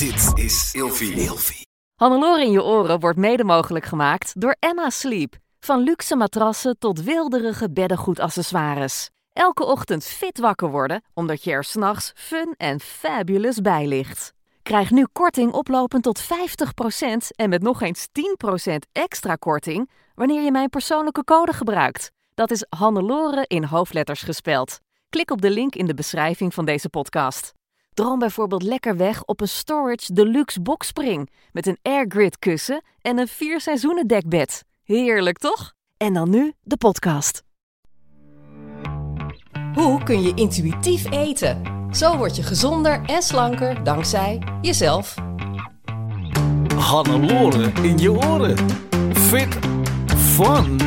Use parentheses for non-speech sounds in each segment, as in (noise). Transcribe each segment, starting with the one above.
Dit is Ilfie. Ilfie. Hannelore in je oren wordt mede mogelijk gemaakt door Emma Sleep. Van luxe matrassen tot wilderige beddengoedaccessoires. Elke ochtend fit wakker worden, omdat je er s'nachts fun en fabulous bij ligt. Krijg nu korting oplopend tot 50% en met nog eens 10% extra korting wanneer je mijn persoonlijke code gebruikt. Dat is Hannelore in hoofdletters gespeld. Klik op de link in de beschrijving van deze podcast. Droom bijvoorbeeld lekker weg op een Storage Deluxe Boxspring met een airgrid kussen en een vier seizoenen dekbed. Heerlijk toch? En dan nu de podcast. Hoe kun je intuïtief eten? Zo word je gezonder en slanker dankzij jezelf. Hannelore in je oren. Fit. Fun.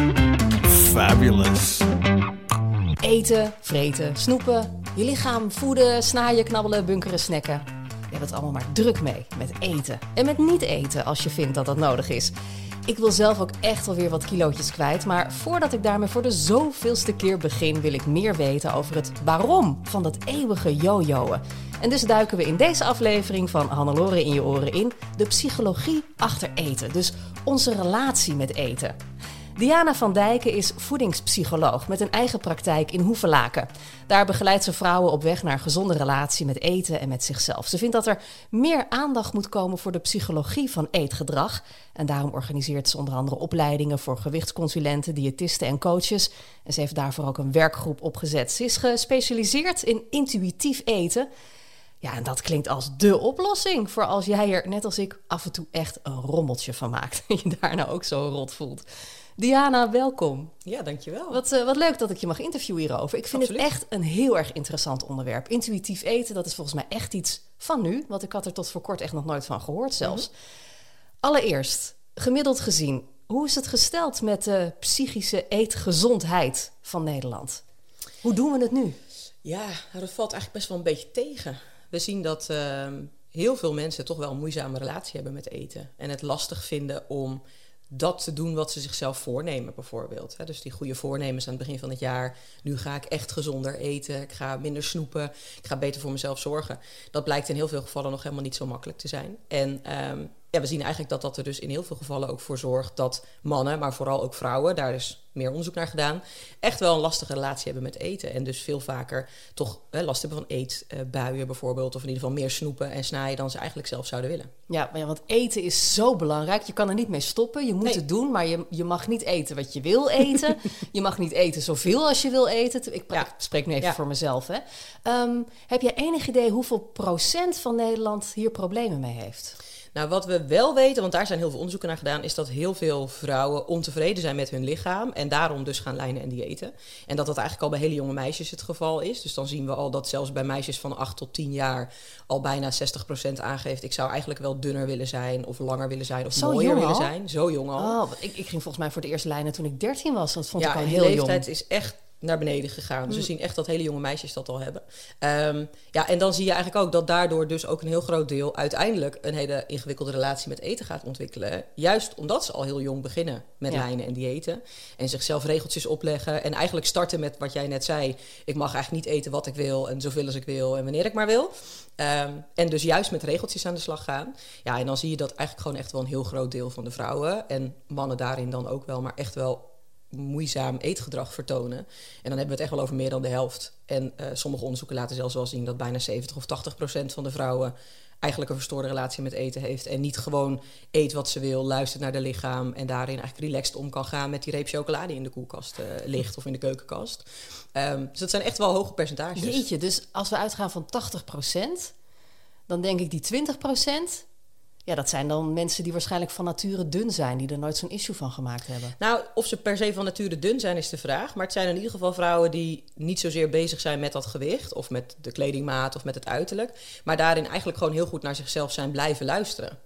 Fabulous. Eten, vreten, snoepen, je lichaam voeden, snaaien, knabbelen, bunkeren, snacken. Je hebt het allemaal maar druk mee met eten. En met niet eten als je vindt dat dat nodig is. Ik wil zelf ook echt alweer wat kilootjes kwijt. Maar voordat ik daarmee voor de zoveelste keer begin, wil ik meer weten over het waarom van dat eeuwige jojoen. En dus duiken we in deze aflevering van Hannelore in je oren in de psychologie achter eten. Dus onze relatie met eten. Diana van Dijken is voedingspsycholoog met een eigen praktijk in Hoevelaken. Daar begeleidt ze vrouwen op weg naar een gezonde relatie met eten en met zichzelf. Ze vindt dat er meer aandacht moet komen voor de psychologie van eetgedrag. En daarom organiseert ze onder andere opleidingen voor gewichtsconsulenten, diëtisten en coaches. En ze heeft daarvoor ook een werkgroep opgezet. Ze is gespecialiseerd in intuïtief eten. Ja, en dat klinkt als dé oplossing voor als jij er, net als ik, af en toe echt een rommeltje van maakt. (laughs) En je daarna ook zo rot voelt. Diana, welkom. Ja, dankjewel. Wat, uh, wat leuk dat ik je mag interviewen hierover. Ik vind Absoluut. het echt een heel erg interessant onderwerp. Intuïtief eten, dat is volgens mij echt iets van nu. Want ik had er tot voor kort echt nog nooit van gehoord zelfs. Mhm. Allereerst, gemiddeld gezien, hoe is het gesteld met de psychische eetgezondheid van Nederland? Hoe doen we het nu? Ja, nou, dat valt eigenlijk best wel een beetje tegen. We zien dat ehm, heel veel mensen toch wel een moeizame relatie hebben met eten. En het lastig vinden om dat te doen wat ze zichzelf voornemen, bijvoorbeeld. Dus die goede voornemens aan het begin van het jaar. Nu ga ik echt gezonder eten. Ik ga minder snoepen. Ik ga beter voor mezelf zorgen. Dat blijkt in heel veel gevallen nog helemaal niet zo makkelijk te zijn. En ehm, ja, we zien eigenlijk dat dat er dus in heel veel gevallen ook voor zorgt dat mannen, maar vooral ook vrouwen, daar is meer onderzoek naar gedaan, echt wel een lastige relatie hebben met eten. En dus veel vaker toch hè, last hebben van eetbuien bijvoorbeeld. Of in ieder geval meer snoepen en snijden dan ze eigenlijk zelf zouden willen. Ja, maar ja, want eten is zo belangrijk. Je kan er niet mee stoppen. Je moet Nee. het doen, maar je, je mag niet eten wat je wil eten. (laughs) je mag niet eten zoveel als je wil eten. Ik, Ja. ik spreek nu even Ja. voor mezelf. Hè. Ehm, heb je enig idee hoeveel procent van Nederland hier problemen mee heeft? Nou, wat we wel weten, want daar zijn heel veel onderzoeken naar gedaan, is dat heel veel vrouwen ontevreden zijn met hun lichaam en daarom dus gaan lijnen en diëten. En dat dat eigenlijk al bij hele jonge meisjes het geval is. Dus dan zien we al dat zelfs bij meisjes van 8 tot 10 jaar al bijna 60% aangeeft: ik zou eigenlijk wel dunner willen zijn, of langer willen zijn, of Zo mooier willen zijn. Zo jong al. Oh, ik, ik ging volgens mij voor de eerste lijnen toen ik 13 was. Dat vond ja, ik al heel jong. leeftijd is echt naar beneden gegaan. Dus we Mm. zien echt dat hele jonge meisjes dat al hebben. Ehm, ja, en dan zie je eigenlijk ook dat daardoor dus ook een heel groot deel uiteindelijk een hele ingewikkelde relatie met eten gaat ontwikkelen. Juist omdat ze al heel jong beginnen met Ja. lijnen en diëten. En zichzelf regeltjes opleggen. En eigenlijk starten met wat jij net zei. Ik mag eigenlijk niet eten wat ik wil en zoveel als ik wil en wanneer ik maar wil. Ehm, en dus juist met regeltjes aan de slag gaan. Ja, en dan zie je dat eigenlijk gewoon echt wel een heel groot deel van de vrouwen. En mannen daarin dan ook wel, maar echt wel moeizaam eetgedrag vertonen. En dan hebben we het echt wel over meer dan de helft. En eh, sommige onderzoeken laten zelfs wel zien dat bijna 70 of 80 procent van de vrouwen eigenlijk een verstoorde relatie met eten heeft. En niet gewoon eet wat ze wil, luistert naar de lichaam en daarin eigenlijk relaxed om kan gaan met die reep chocolade in de koelkast eh, ligt of in de keukenkast. Ehm, dus dat zijn echt wel hoge percentages. Jeetje, dus als we uitgaan van 80%, dan denk ik die 20%, ja, dat zijn dan mensen die waarschijnlijk van nature dun zijn, die er nooit zo'n issue van gemaakt hebben. Nou, of ze per se van nature dun zijn is de vraag. Maar het zijn in ieder geval vrouwen die niet zozeer bezig zijn met dat gewicht... of met de kledingmaat of met het uiterlijk... maar daarin eigenlijk gewoon heel goed naar zichzelf zijn blijven luisteren.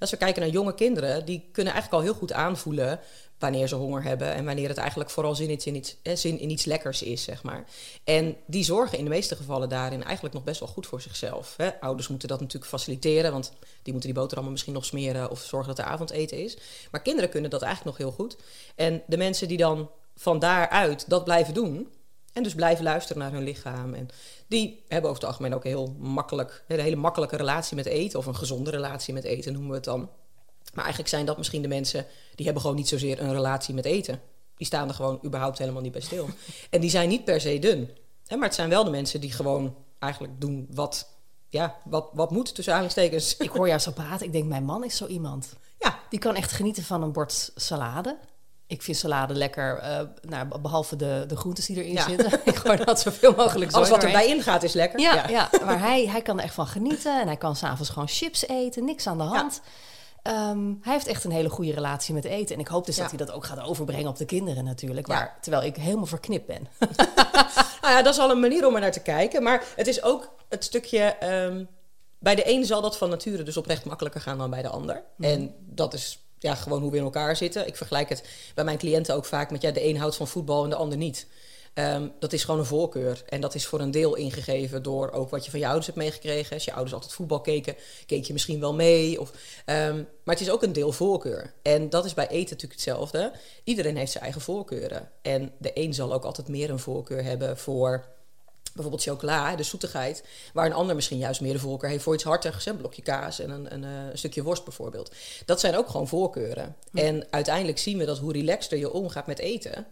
Als we kijken naar jonge kinderen, die kunnen eigenlijk al heel goed aanvoelen wanneer ze honger hebben en wanneer het eigenlijk vooral zin, iets in, iets, eh, zin in iets lekkers is, zeg maar. En die zorgen in de meeste gevallen daarin eigenlijk nog best wel goed voor zichzelf. Hè. Ouders moeten dat natuurlijk faciliteren, want die moeten die boterhammen misschien nog smeren of zorgen dat er avondeten is. Maar kinderen kunnen dat eigenlijk nog heel goed. En de mensen die dan van daaruit dat blijven doen, En dus blijven luisteren naar hun lichaam. En die hebben over het algemeen ook heel makkelijk, een hele makkelijke relatie met eten. Of een gezonde relatie met eten noemen we het dan. Maar eigenlijk zijn dat misschien de mensen die hebben gewoon niet zozeer een relatie met eten. Die staan er gewoon überhaupt helemaal niet bij stil. (laughs) en die zijn niet per se dun. Hè, maar het zijn wel de mensen die gewoon eigenlijk doen wat, ja, wat, wat moet tussen aanhalingstekens. Ik hoor jou zo praten. Ik denk, mijn man is zo iemand. Ja, Die kan echt genieten van een bord salade. Ik vind salade lekker, eh, nou, behalve de, de groentes die erin Ja. zitten. (laughs) Ik gooi dat zoveel mogelijk alles zooi wat erbij ingaat is lekker. Ja, ja. maar hij, hij kan er echt van genieten. En hij kan s'avonds gewoon chips eten, niks aan de hand. Ehm, hij heeft echt een hele goede relatie met eten. En ik hoop dus dat hij dat ook gaat overbrengen op de kinderen natuurlijk. Waar, terwijl ik helemaal verknipt ben. (laughs) Nou ja, dat is al een manier om er naar te kijken. Maar het is ook het stukje. ehm, bij de een zal dat van nature dus oprecht makkelijker gaan dan bij de ander. En dat is ja, gewoon hoe we in elkaar zitten. Ik vergelijk het bij mijn cliënten ook vaak met ja, de een houdt van voetbal en de ander niet. Ehm, dat is gewoon een voorkeur. En dat is voor een deel ingegeven door ook wat je van je ouders hebt meegekregen. Als je ouders altijd voetbal keken, keek je misschien wel mee. Of, ehm, maar het is ook een deel voorkeur. En dat is bij eten natuurlijk hetzelfde. Iedereen heeft zijn eigen voorkeuren. En de een zal ook altijd meer een voorkeur hebben voor bijvoorbeeld chocola, de zoetigheid, waar een ander misschien juist meer de voorkeur heeft voor iets hartigs, een blokje kaas en een, een, eh, een stukje worst bijvoorbeeld. Dat zijn ook gewoon voorkeuren. En uiteindelijk zien we dat hoe relaxter je omgaat met eten,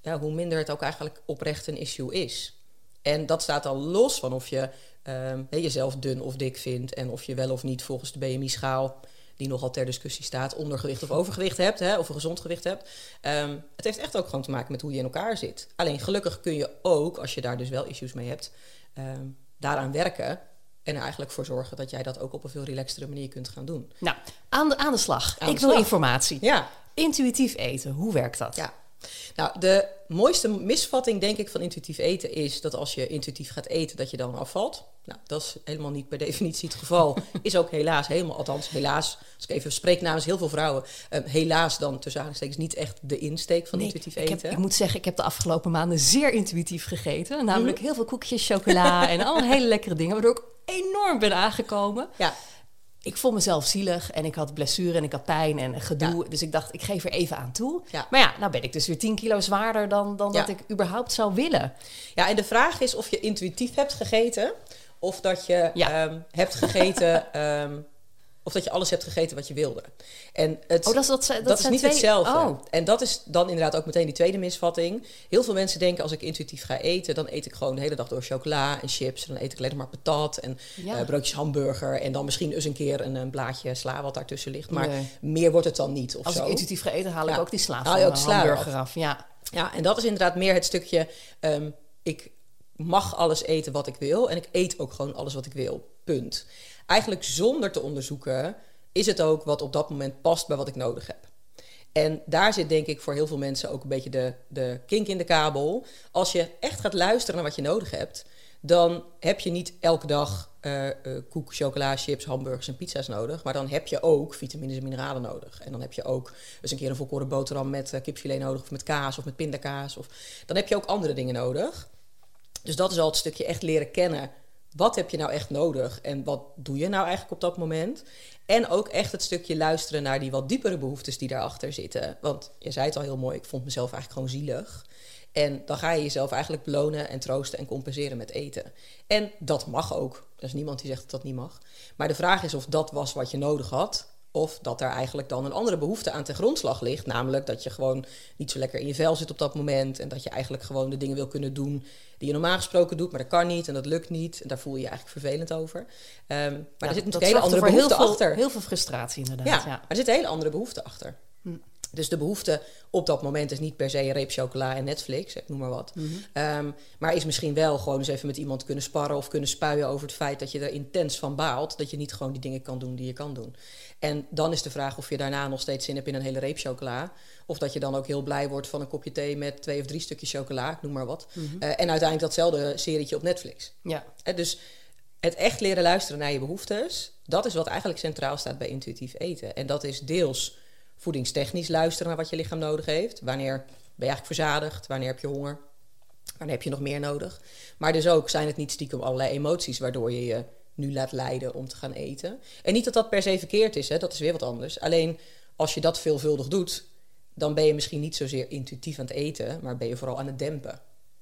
ja, hoe minder het ook eigenlijk oprecht een issue is. En dat staat al los van of je ehm, jezelf dun of dik vindt en of je wel of niet volgens de BMI-schaal, die nogal ter discussie staat, ondergewicht of overgewicht hebt, hè, of een gezond gewicht hebt. Ehm, het heeft echt ook gewoon te maken met hoe je in elkaar zit. Alleen gelukkig kun je ook, als je daar dus wel issues mee hebt, ehm, daaraan werken. En er eigenlijk voor zorgen dat jij dat ook op een veel relaxtere manier kunt gaan doen. Nou, aan de, aan de slag. Aan de ik wil slag. informatie. Ja, Intuïtief eten, hoe werkt dat? Ja. Nou, de mooiste misvatting, denk ik, van intuïtief eten is dat als je intuïtief gaat eten, dat je dan afvalt. Nou, dat is helemaal niet per definitie het geval. (laughs) Is ook helaas helemaal, althans helaas, als ik even spreek namens heel veel vrouwen, eh, helaas dan tussen aanhalingstekens niet echt de insteek van Nee, intuïtief ik, heb, eten. ik moet zeggen, ik heb de afgelopen maanden zeer intuïtief gegeten. Namelijk Mhm. heel veel koekjes, chocola (laughs) en allemaal hele lekkere dingen. Waardoor ik enorm ben aangekomen. Ja, Ik vond mezelf zielig en ik had blessure en ik had pijn en gedoe. Dus ik dacht, ik geef er even aan toe. Ja. Maar ja, nou ben ik dus weer 10 kilo zwaarder dan, dan Ja. dat ik überhaupt zou willen. ja, en de vraag is of je intuïtief hebt gegeten of dat je Ja. ehm, hebt gegeten. (laughs) ehm, of dat je alles hebt gegeten wat je wilde. En het, Oh, dat is, dat, zijn- dat Dat, is niet twee... hetzelfde. Oh, En dat is dan inderdaad ook meteen die tweede misvatting. Heel veel mensen denken als ik intuïtief ga eten, dan eet ik gewoon de hele dag door chocola en chips. En dan eet ik alleen maar patat en Ja. eh, broodjes hamburger. En dan misschien eens een keer een, een blaadje sla wat daartussen ligt. Maar Nee. meer wordt het dan niet of als zo. ik intuïtief ga eten, haal ik ook die sla Haal van je ook sla hamburger af. Ja. Ja, en dat is inderdaad meer het stukje. ehm, ik mag alles eten wat ik wil en ik eet ook gewoon alles wat ik wil. Punt. Eigenlijk zonder te onderzoeken is het ook wat op dat moment past bij wat ik nodig heb. En daar zit denk ik voor heel veel mensen ook een beetje de, de kink in de kabel. Als je echt gaat luisteren naar wat je nodig hebt, dan heb je niet elke dag eh, eh, koek, chocola, chips, hamburgers en pizza's nodig. Maar dan heb je ook vitamines en mineralen nodig. En dan heb je ook eens een keer een volkoren boterham met eh, kipfilet nodig, of met kaas of met pindakaas. Of, dan heb je ook andere dingen nodig. Dus dat is al het stukje echt leren kennen. Wat heb je nou echt nodig en wat doe je nou eigenlijk op dat moment? En ook echt het stukje luisteren naar die wat diepere behoeftes die daarachter zitten. Want je zei het al heel mooi, ik vond mezelf eigenlijk gewoon zielig. En dan ga je jezelf eigenlijk belonen en troosten en compenseren met eten. En dat mag ook. Er is niemand die zegt dat dat niet mag. Maar de vraag is of dat was wat je nodig had. Of dat er eigenlijk dan een andere behoefte aan ten grondslag ligt. Namelijk dat je gewoon niet zo lekker in je vel zit op dat moment. En dat je eigenlijk gewoon de dingen wil kunnen doen die je normaal gesproken doet. Maar dat kan niet en dat lukt niet. En daar voel je je eigenlijk vervelend over. Ehm, maar Ja, er zit natuurlijk een hele andere er behoefte heel veel, achter. Heel veel frustratie inderdaad. Ja, Ja. maar er zit een hele andere behoefte achter. Dus de behoefte op dat moment is niet per se een reep chocola en Netflix, ik noem maar wat. Ehm, maar is misschien wel gewoon eens even met iemand kunnen sparren of kunnen spuien over het feit dat je er intens van baalt. Dat je niet gewoon die dingen kan doen die je kan doen. En dan is de vraag of je daarna nog steeds zin hebt in een hele reep chocola. Of dat je dan ook heel blij wordt van een kopje thee met twee of drie stukjes chocola, ik noem maar wat. Eh, en uiteindelijk datzelfde serietje op Netflix. Ja. Eh, dus het echt leren luisteren naar je behoeftes, dat is wat eigenlijk centraal staat bij intuïtief eten. En dat is deels voedingstechnisch luisteren naar wat je lichaam nodig heeft. Wanneer ben je eigenlijk verzadigd? Wanneer heb je honger? Wanneer heb je nog meer nodig? Maar dus ook zijn het niet stiekem allerlei emoties waardoor je je nu laat leiden om te gaan eten. En niet dat dat per se verkeerd is, hè? dat is weer wat anders. Alleen als je dat veelvuldig doet, dan ben je misschien niet zozeer intuïtief aan het eten, maar ben je vooral aan het dempen.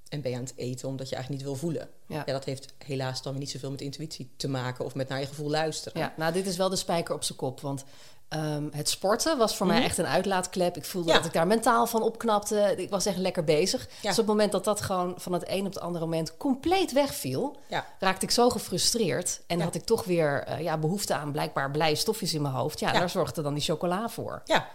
En ben je aan het eten omdat je eigenlijk niet wil voelen. Ja. Ja. dat heeft helaas dan niet zoveel met intuïtie te maken of met naar je gevoel luisteren. Ja, nou, dit is wel de spijker op zijn kop. Want ehm, het sporten was voor mij echt een uitlaatklep. Ik voelde Mhm. Ja. dat ik daar mentaal van opknapte. Ik was echt lekker bezig. Ja. Dus op het moment dat dat gewoon van het een op het andere moment compleet wegviel, Ja. raakte ik zo gefrustreerd. En had ik toch weer eh, ja, behoefte aan blijkbaar blije stofjes in mijn hoofd. Ja, Ja. daar zorgde dan die chocola voor. Ja,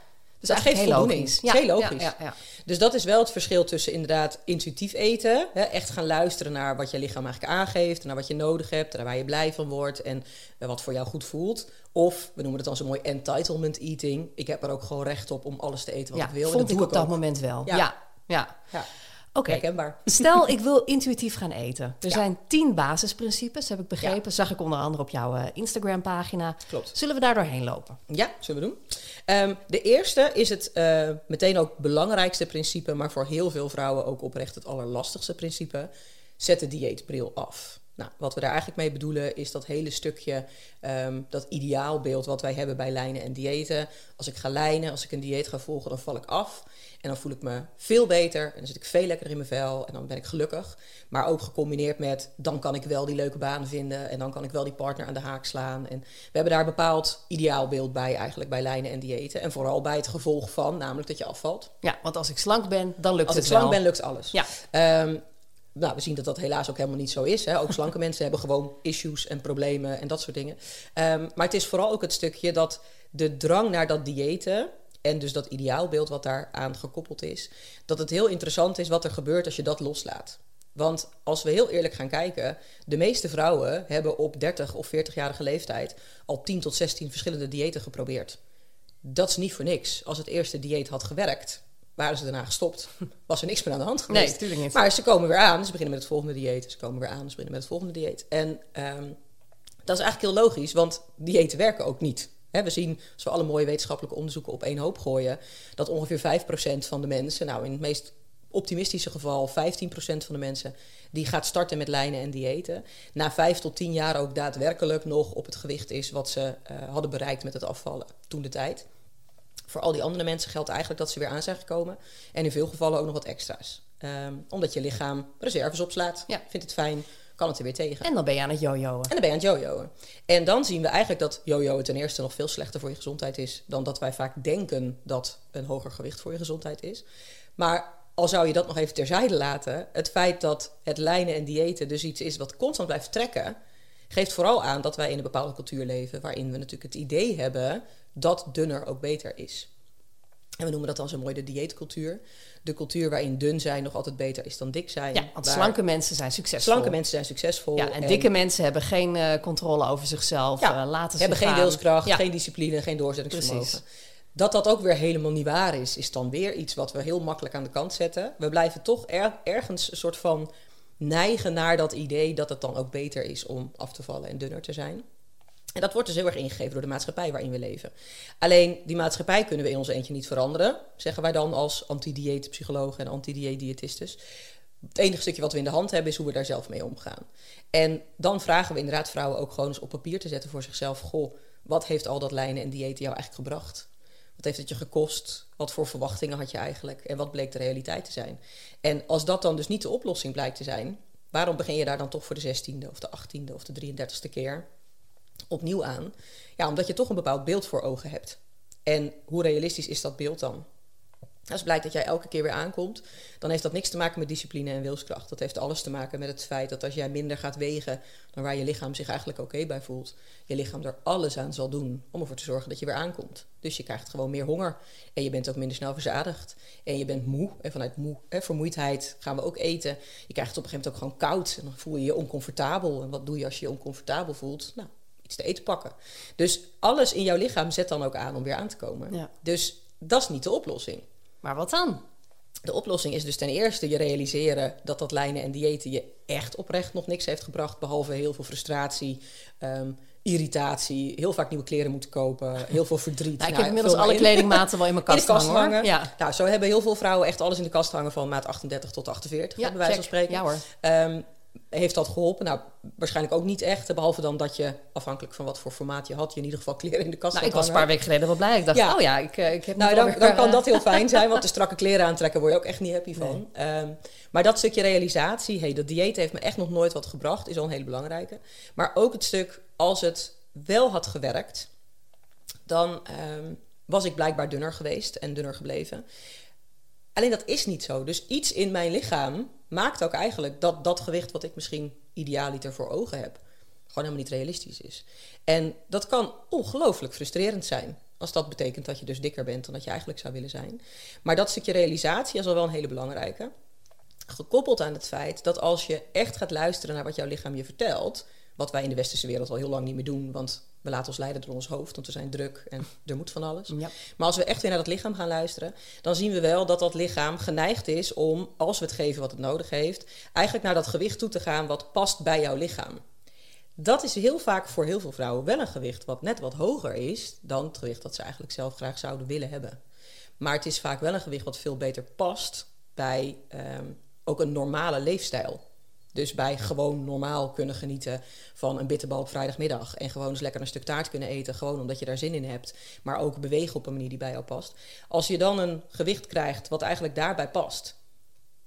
Dus dat eigenlijk geeft heel voldoening. logisch. Heel logisch. Ja, ja, ja. Dus dat is wel het verschil tussen inderdaad intuïtief eten. Hè, echt gaan luisteren naar wat je lichaam eigenlijk aangeeft. Naar wat je nodig hebt. Naar waar je blij van wordt. En eh, wat voor jou goed voelt. Of, we noemen het dan zo mooi entitlement eating. Ik heb er ook gewoon recht op om alles te eten wat ik wil. en vond dat ik doe op dat moment wel. Ja, Ja. Ja. Ja, Oké. Stel, ik wil intuïtief gaan eten. Er Ja. zijn tien basisprincipes, heb ik begrepen. Zag ik onder andere op jouw eh, Instagram-pagina. Klopt. Zullen we daar doorheen lopen? Ja, zullen we doen. Ehm, de eerste is het eh, meteen ook belangrijkste principe, maar voor heel veel vrouwen ook oprecht het allerlastigste principe. Zet de dieetbril af. Nou, wat we daar eigenlijk mee bedoelen is dat hele stukje, ehm, dat ideaalbeeld wat wij hebben bij lijnen en diëten. Als ik ga lijnen, als ik een dieet ga volgen, dan val ik af. En dan voel ik me veel beter en dan zit ik veel lekkerder in mijn vel en dan ben ik gelukkig. Maar ook gecombineerd met, dan kan ik wel die leuke baan vinden en dan kan ik wel die partner aan de haak slaan. En we hebben daar een bepaald ideaalbeeld bij eigenlijk, bij lijnen en diëten. En vooral bij het gevolg van, namelijk dat je afvalt. Ja, want als ik slank ben, dan lukt Als het ik slank ben, lukt alles. Ja. Ehm, nou, we zien dat dat helaas ook helemaal niet zo is. Hè. Ook slanke (laughs) mensen hebben gewoon issues en problemen en dat soort dingen. Ehm, maar het is vooral ook het stukje dat de drang naar dat diëten... en dus dat ideaalbeeld wat daaraan gekoppeld is... dat het heel interessant is wat er gebeurt als je dat loslaat. Want als we heel eerlijk gaan kijken... de meeste vrouwen hebben op 30 of 40-jarige leeftijd... al 10 tot 16 verschillende diëten geprobeerd. Dat is niet voor niks. Als het eerste dieet had gewerkt, waren ze daarna gestopt. (laughs) Was er niks meer aan de hand geweest. Nee, tuurlijk niet. Maar ze komen weer aan. Ze beginnen met het volgende dieet. Ze komen weer aan. Ze beginnen met het volgende dieet. En ehm, dat is eigenlijk heel logisch, want diëten werken ook niet. We zien, als we alle mooie wetenschappelijke onderzoeken op één hoop gooien, dat ongeveer 5% van de mensen, nou in het meest optimistische geval 15% van de mensen, die gaat starten met lijnen en diëten. Na 5 tot 10 jaar ook daadwerkelijk nog op het gewicht is wat ze eh, hadden bereikt met het afvallen toen de tijd. Voor al die andere mensen geldt eigenlijk dat ze weer aan zijn gekomen. En in veel gevallen ook nog wat extra's. Ehm, omdat je lichaam reserves opslaat. Ja. Vindt het fijn, kan het er weer tegen. En dan ben je aan het jojoen. En dan ben je aan het jojoen. En dan zien we eigenlijk dat jojoen ten eerste nog veel slechter voor je gezondheid is dan dat wij vaak denken dat een hoger gewicht voor je gezondheid is. Maar al zou je dat nog even terzijde laten, het feit dat het lijnen en diëten dus iets is wat constant blijft trekken, geeft vooral aan dat wij in een bepaalde cultuur leven waarin we natuurlijk het idee hebben dat dunner ook beter is. En we noemen dat dan zo mooi de dieetcultuur. De cultuur waarin dun zijn nog altijd beter is dan dik zijn. Ja, want slanke mensen zijn succesvol. slanke mensen zijn succesvol. Ja, en dikke mensen hebben geen eh, controle over zichzelf. Ja, eh, laten ze hebben geen gaan. wilskracht, Ja. geen discipline, geen doorzettingsvermogen. Precies. Dat dat ook weer helemaal niet waar is, is dan weer iets wat we heel makkelijk aan de kant zetten. We blijven toch er- ergens een soort van neigen naar dat idee dat het dan ook beter is om af te vallen en dunner te zijn. En dat wordt dus heel erg ingegeven door de maatschappij waarin we leven. Alleen die maatschappij kunnen we in ons eentje niet veranderen, zeggen wij dan als anti-dieetpsychologen en anti-dieet-diëtistes. Het enige stukje wat we in de hand hebben is hoe we daar zelf mee omgaan. En dan vragen we inderdaad vrouwen ook gewoon eens op papier te zetten voor zichzelf. Goh, wat heeft al dat lijnen en diëten jou eigenlijk gebracht? Wat heeft het je gekost? Wat voor verwachtingen had je eigenlijk? En wat bleek de realiteit te zijn? En als dat dan dus niet de oplossing blijkt te zijn, waarom begin je daar dan toch voor de zestiende of de achttiende of de 33ste keer opnieuw aan? Ja, omdat je toch een bepaald beeld voor ogen hebt. En hoe realistisch is dat beeld dan? Als blijkt dat jij elke keer weer aankomt, dan heeft dat niks te maken met discipline en wilskracht. Dat heeft alles te maken met het feit dat als jij minder gaat wegen dan waar je lichaam zich eigenlijk oké bij voelt, je lichaam er alles aan zal doen om ervoor te zorgen dat je weer aankomt. Dus je krijgt gewoon meer honger en je bent ook minder snel verzadigd. En je bent moe en vanuit moe, hè, vermoeidheid gaan we ook eten. Je krijgt het op een gegeven moment ook gewoon koud en dan voel je je oncomfortabel. En wat doe je als je je oncomfortabel voelt? Nou, iets te eten pakken. Dus alles in jouw lichaam zet dan ook aan om weer aan te komen. Ja. Dus dat is niet de oplossing. Maar wat dan? De oplossing is dus ten eerste je realiseren dat dat lijnen en diëten je echt oprecht nog niks heeft gebracht. Behalve heel veel frustratie, ehm, irritatie, heel vaak nieuwe kleren moeten kopen, heel veel verdriet. (laughs) Nou, ik Nou, heb inmiddels alle in. kledingmaten wel in mijn (laughs) In kast, de kast hangen. Ja, Nou, zo hebben heel veel vrouwen echt alles in de kast hangen van maat 38 tot 48, ja bij wijze van spreken. Ja hoor. Ehm, heeft dat geholpen? Nou, waarschijnlijk ook niet echt. Behalve dan dat je, afhankelijk van wat voor formaat je had, je in ieder geval kleren in de kast Nou, had ik was een paar weken geleden wel blij. Ik dacht, Ja. oh ja, ik, eh, ik heb Nou, dan, dan kan eh, dat heel (laughs) fijn zijn, want de strakke kleren aantrekken word je ook echt niet happy van. Ehm, maar dat stukje realisatie, hey, dat dieet heeft me echt nog nooit wat gebracht, is al een hele belangrijke. Maar ook het stuk, als het wel had gewerkt, dan ehm, was ik blijkbaar dunner geweest en dunner gebleven. Alleen dat is niet zo. Dus iets in mijn lichaam maakt ook eigenlijk dat dat gewicht wat ik misschien idealiter voor ogen heb, gewoon helemaal niet realistisch is. En dat kan ongelooflijk frustrerend zijn. Als dat betekent dat je dus dikker bent dan dat je eigenlijk zou willen zijn. Maar dat stukje realisatie is al wel een hele belangrijke. Gekoppeld aan het feit dat als je echt gaat luisteren naar wat jouw lichaam je vertelt, wat wij in de westerse wereld al heel lang niet meer doen, want we laten ons leiden door ons hoofd, want we zijn druk en (laughs) er moet van alles. Ja. Maar als we echt weer naar dat lichaam gaan luisteren, dan zien we wel dat dat lichaam geneigd is om, als we het geven wat het nodig heeft, eigenlijk naar dat gewicht toe te gaan wat past bij jouw lichaam. Dat is heel vaak voor heel veel vrouwen wel een gewicht wat net wat hoger is dan het gewicht dat ze eigenlijk zelf graag zouden willen hebben. Maar het is vaak wel een gewicht wat veel beter past bij ehm, ook een normale leefstijl. Dus bij gewoon normaal kunnen genieten van een bitterbal op vrijdagmiddag. En gewoon eens lekker een stuk taart kunnen eten. Gewoon omdat je daar zin in hebt. Maar ook bewegen op een manier die bij jou past. Als je dan een gewicht krijgt wat eigenlijk daarbij past.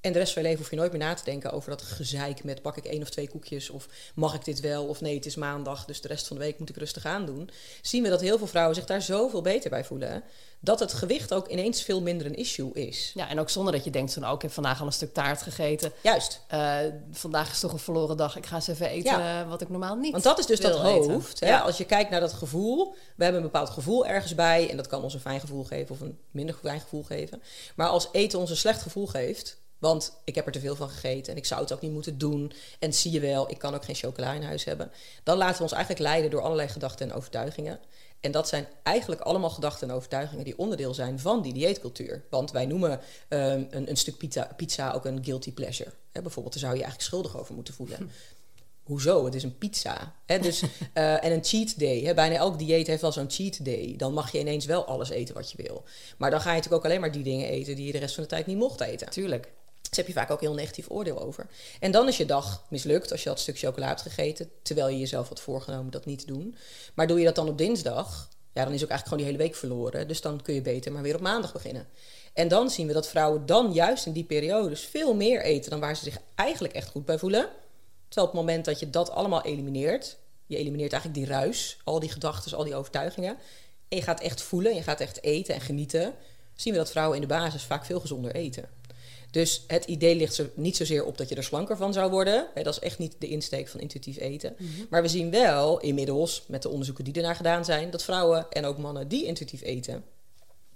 En de rest van je leven hoef je nooit meer na te denken over dat gezeik met pak ik één of twee koekjes of mag ik dit wel of nee, het is maandag, dus de rest van de week moet ik rustig aan doen. Zien we dat heel veel vrouwen zich daar zoveel beter bij voelen, dat het gewicht ook ineens veel minder een issue is. Ja, en ook zonder dat je denkt van, oh, ik heb vandaag al een stuk taart gegeten. Juist. Eh, vandaag is toch een verloren dag. Ik ga eens even eten Ja. eh, wat ik normaal niet Want dat is dus dat hoofd. Hè? Ja. Als je kijkt naar dat gevoel, we hebben een bepaald gevoel ergens bij en dat kan ons een fijn gevoel geven of een minder fijn gevoel geven. Maar als eten ons een slecht gevoel geeft, want ik heb er te veel van gegeten en ik zou het ook niet moeten doen en zie je wel, ik kan ook geen chocola in huis hebben, dan laten we ons eigenlijk leiden door allerlei gedachten en overtuigingen. En dat zijn eigenlijk allemaal gedachten en overtuigingen die onderdeel zijn van die dieetcultuur. Want wij noemen ehm, een, een stuk pizza, pizza ook een guilty pleasure. Bijvoorbeeld, daar zou je je eigenlijk schuldig over moeten voelen. Hoezo? Het is een pizza. Dus, (laughs) eh, en een cheat day. Bijna elk dieet heeft wel zo'n cheat day. Dan mag je ineens wel alles eten wat je wil. Maar dan ga je natuurlijk ook alleen maar die dingen eten die je de rest van de tijd niet mocht eten. Tuurlijk. Dus heb je vaak ook heel negatief oordeel over. En dan is je dag mislukt als je dat stuk chocola hebt gegeten. Terwijl je jezelf had voorgenomen dat niet te doen. Maar doe je dat dan op dinsdag, ja, dan is ook eigenlijk gewoon die hele week verloren. Dus dan kun je beter maar weer op maandag beginnen. En dan zien we dat vrouwen dan juist in die periodes veel meer eten dan waar ze zich eigenlijk echt goed bij voelen. Terwijl op het moment dat je dat allemaal elimineert, je elimineert eigenlijk die ruis, al die gedachten, al die overtuigingen. En je gaat echt voelen, je gaat echt eten en genieten. Zien we dat vrouwen in de basis vaak veel gezonder eten. Dus het idee ligt er niet zozeer op dat je er slanker van zou worden. Hè, dat is echt niet de insteek van intuïtief eten. Maar we zien wel inmiddels, met de onderzoeken die ernaar gedaan zijn, dat vrouwen en ook mannen die intuïtief eten,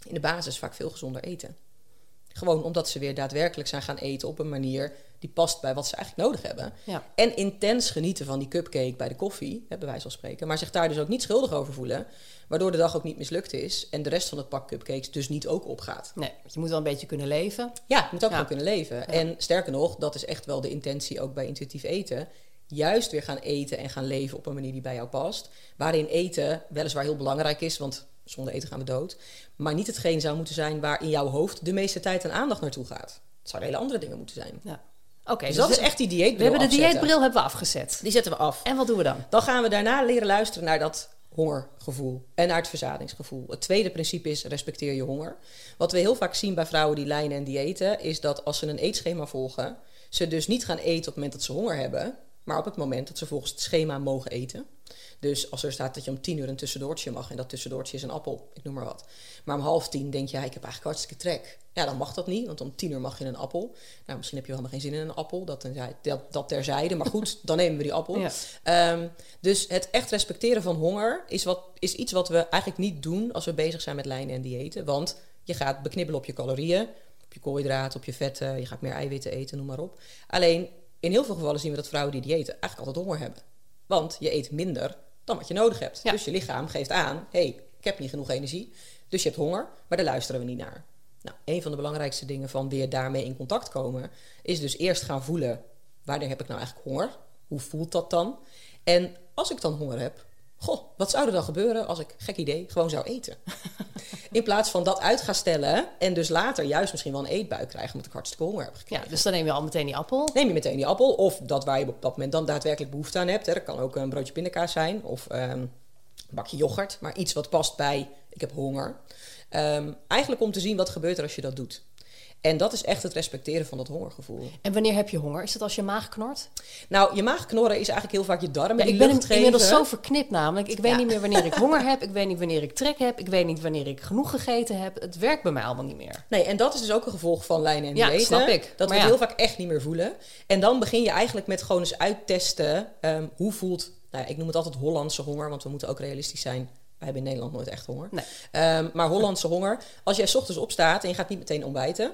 in de basis vaak veel gezonder eten. Gewoon omdat ze weer daadwerkelijk zijn gaan eten op een manier die past bij wat ze eigenlijk nodig hebben. Ja. En intens genieten van die cupcake bij de koffie, hè, bij wijze van spreken. Maar zich daar dus ook niet schuldig over voelen. Waardoor de dag ook niet mislukt is. En de rest van het pak cupcakes dus niet ook opgaat. Nee, want je moet wel een beetje kunnen leven. Ja, je moet ook Ja. gewoon kunnen leven. En sterker nog, dat is echt wel de intentie ook bij intuïtief eten. Juist weer gaan eten en gaan leven op een manier die bij jou past. Waarin eten weliswaar heel belangrijk is, want zonder eten gaan we dood. Maar niet hetgeen zou moeten zijn waar in jouw hoofd de meeste tijd en aandacht naartoe gaat. Het zouden hele andere dingen moeten zijn. Ja. Oké, Dus dat is echt die dieetbril We hebben de afzetten. dieetbril hebben we afgezet. Die zetten we af. En wat doen we dan? Dan gaan we daarna leren luisteren naar dat hongergevoel en naar het verzadigingsgevoel. Het tweede principe is respecteer je honger. Wat we heel vaak zien bij vrouwen die lijnen en diëten, is dat als ze een eetschema volgen, ze dus niet gaan eten op het moment dat ze honger hebben, maar op het moment dat ze volgens het schema mogen eten. Dus als er staat dat je om tien uur een tussendoortje mag en dat tussendoortje is een appel, ik noem maar wat. Maar om half tien denk je, ja, ik heb eigenlijk hartstikke trek. Ja, dan mag dat niet, want om tien uur mag je een appel. Nou, misschien heb je helemaal geen zin in een appel, dat, terzijde- dat, dat terzijde. Maar goed, dan nemen we die appel. (laughs) Ja. Ehm, dus het echt respecteren van honger is, wat, is iets wat we eigenlijk niet doen als we bezig zijn met lijnen en diëten. Want je gaat beknibbelen op je calorieën, op je koolhydraten, op je vetten, je gaat meer eiwitten eten, noem maar op. Alleen in heel veel gevallen zien we dat vrouwen die diëten eigenlijk altijd honger hebben. Want je eet minder dan wat je nodig hebt. Ja. Dus je lichaam geeft aan, hé, hey, ik heb niet genoeg energie. Dus je hebt honger, maar daar luisteren we niet naar. Nou, een van de belangrijkste dingen van weer daarmee in contact komen, is dus eerst gaan voelen, wanneer heb ik nou eigenlijk honger? Hoe voelt dat dan? En als ik dan honger heb, goh, wat zou er dan gebeuren als ik, gek idee, gewoon zou eten? (laughs) In plaats van dat uit gaan stellen en dus later juist misschien wel een eetbui krijgen omdat ik hartstikke honger heb gekregen. Ja, dus dan neem je al meteen die appel. Neem je meteen die appel of dat waar je op dat moment dan daadwerkelijk behoefte aan hebt. Hè. Dat kan ook een broodje pindakaas zijn of ehm, een bakje yoghurt, maar iets wat past bij ik heb honger. Ehm, eigenlijk om te zien wat gebeurt er als je dat doet. En dat is echt het respecteren van dat hongergevoel. En wanneer heb je honger? Is het als je maag knort? Nou, je maag knorren is eigenlijk heel vaak je darmen Ja, ik ben inmiddels zo verknipt namelijk. Ik weet Ja. niet meer wanneer ik (laughs) honger heb. Ik weet niet wanneer ik trek heb. Ik weet niet wanneer ik genoeg gegeten heb. Het werkt bij mij allemaal niet meer. Nee, en dat is dus ook een gevolg van lijnen en Ja, diëten. snap ik. Dat Maar we ja. heel vaak echt niet meer voelen. En dan begin je eigenlijk met gewoon eens uittesten ehm, hoe voelt... Nou, ik noem het altijd Hollandse honger, want we moeten ook realistisch zijn. Wij hebben in Nederland nooit echt honger. Nee. Ehm, maar Hollandse honger, als jij 's ochtends opstaat en je gaat niet meteen ontbijten...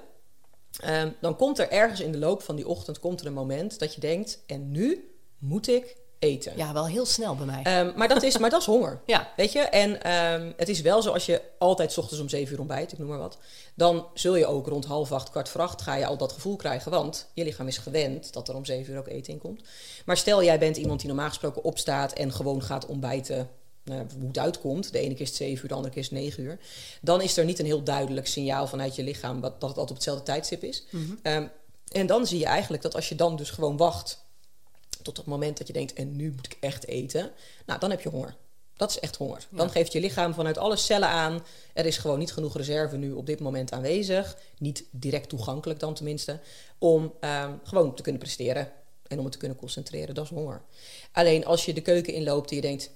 ehm, dan komt er ergens in de loop van die ochtend komt er een moment dat je denkt... en nu moet ik eten. Ja, wel heel snel bij mij. Ehm, maar, dat is, maar dat is honger. (laughs) Ja. Weet je? En ehm, het is wel zo als je altijd 's ochtends om 7 uur ontbijt, ik noem maar wat. Dan zul je ook rond half acht, kwart voor acht, ga je al dat gevoel krijgen. Want je lichaam is gewend dat er om 7 uur ook eten in komt. Maar stel jij bent iemand die normaal gesproken opstaat en gewoon gaat ontbijten. Nou, ja, hoe het uitkomt. De ene keer is het 7 uur, de andere keer is het 9 uur. Dan is er niet een heel duidelijk signaal vanuit je lichaam wat, dat het altijd op hetzelfde tijdstip is. Ehm, en dan zie je eigenlijk dat als je dan dus gewoon wacht tot het moment dat je denkt, en nu moet ik echt eten, nou, dan heb je honger. Dat is echt honger. Dan geeft je lichaam vanuit alle cellen aan, er is gewoon niet genoeg reserve nu op dit moment aanwezig, niet direct toegankelijk dan tenminste, om ehm, gewoon te kunnen presteren en om het te kunnen concentreren. Dat is honger. Alleen als je de keuken inloopt en je denkt,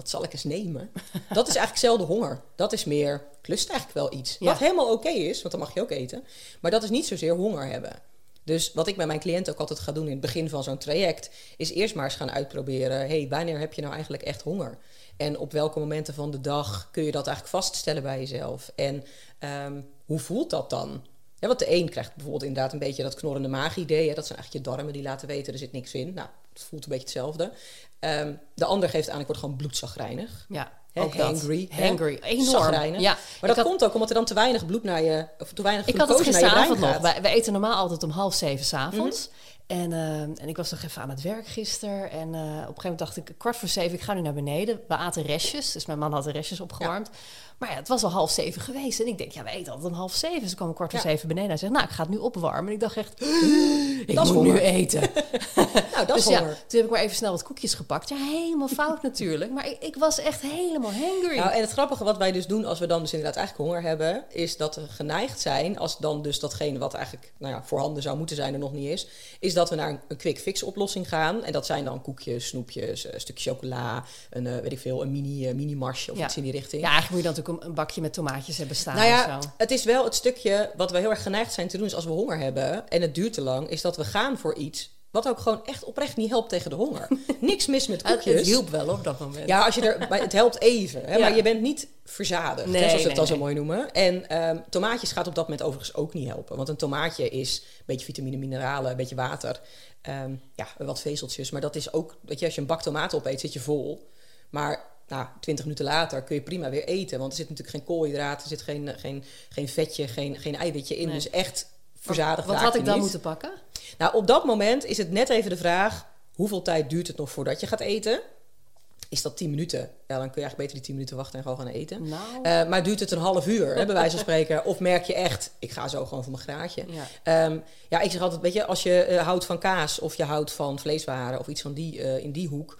wat zal ik eens nemen? Dat is eigenlijk zelden honger. Dat is meer, lust eigenlijk wel iets. Ja. Wat helemaal oké is, want dan mag je ook eten. Maar dat is niet zozeer honger hebben. Dus wat ik met mijn cliënten ook altijd ga doen in het begin van zo'n traject, is eerst maar eens gaan uitproberen. hey, wanneer heb je nou eigenlijk echt honger? En op welke momenten van de dag kun je dat eigenlijk vaststellen bij jezelf? En ehm, hoe voelt dat dan? Ja, want de een krijgt bijvoorbeeld inderdaad een beetje dat knorrende maag-idee. Dat zijn eigenlijk je darmen die laten weten, er zit niks in. Nou, het voelt een beetje hetzelfde. Ehm, de ander geeft aan, ik word gewoon bloedzagrijnig. ja, ook dat. hangry. hè? Hangry. Enorm. Ja, Maar dat had- komt ook omdat er dan te weinig bloed naar je... of te weinig Ik had het glucose naar je brein gisteravond nog. Wij, wij eten normaal altijd om half zeven s'avonds. Mhm. En, eh, en ik was nog even aan het werk gisteren. En eh, op een gegeven moment dacht ik, kwart voor zeven, ik ga nu naar beneden. We aten restjes. Dus mijn man had de restjes opgewarmd. Maar ja, het was al half zeven geweest. En ik denk, ja, we eten altijd om half zeven. Dus ik kwam kwart voor Ja. zeven beneden. Hij zegt, nou, ik ga het nu opwarmen. En ik dacht echt, (gasps) ik Dat moet nu honger. eten. (laughs) Nou, dat is dus ja, honger. toen heb ik maar even snel wat koekjes gepakt. Ja, helemaal fout (laughs) natuurlijk. Maar ik, ik was echt helemaal hangry. Nou, en het grappige wat wij dus doen als we dan dus inderdaad eigenlijk honger hebben, is dat we geneigd zijn, als dan dus datgene wat eigenlijk nou ja, voorhanden zou moeten zijn er nog niet is, is dat we naar een, quick fix oplossing gaan. En dat zijn dan koekjes, snoepjes, een stukje chocola, een eh, weet ik veel, een mini, eh, mini marsje of Ja. iets in die richting. ja, eigenlijk moet je dan natuurlijk een, een bakje met tomaatjes hebben staan Nou ja, of zo. het is wel het stukje wat we heel erg geneigd zijn te doen is als we honger hebben en het duurt te lang, is dat we gaan voor iets wat ook gewoon echt oprecht niet helpt tegen de honger. (laughs) Niks mis met koekjes. het hielp wel op dat moment. Ja, als je er, maar het helpt even. Hè, Ja. Maar je bent niet verzadigd, Nee, hè, zoals we nee, het dan zo mooi noemen. En ehm, tomaatjes gaat op dat moment overigens ook niet helpen. Want een tomaatje is een beetje vitamine, mineralen, een beetje water. Ehm, ja, wat vezeltjes. Maar dat is ook, weet je, als je een bak tomaten opeet, zit je vol. Maar nou, 20 minuten later kun je prima weer eten. Want er zit natuurlijk geen koolhydraten, er zit geen, geen, geen vetje, geen, geen eiwitje in. Dus echt verzadigd Wat had ik dan niet. moeten pakken? Nou, op dat moment is het net even de vraag: hoeveel tijd duurt het nog voordat je gaat eten? Is dat 10 minuten? Ja, dan kun je eigenlijk beter die 10 minuten wachten en gewoon gaan eten. Nou. Eh, maar duurt het een half uur, hè, bij wijze van spreken? Of merk je echt, ik ga zo gewoon voor mijn graadje? Ja. Ehm, ja, ik zeg altijd, weet je, als je eh, houdt van kaas of je houdt van vleeswaren of iets van die, eh, in die hoek,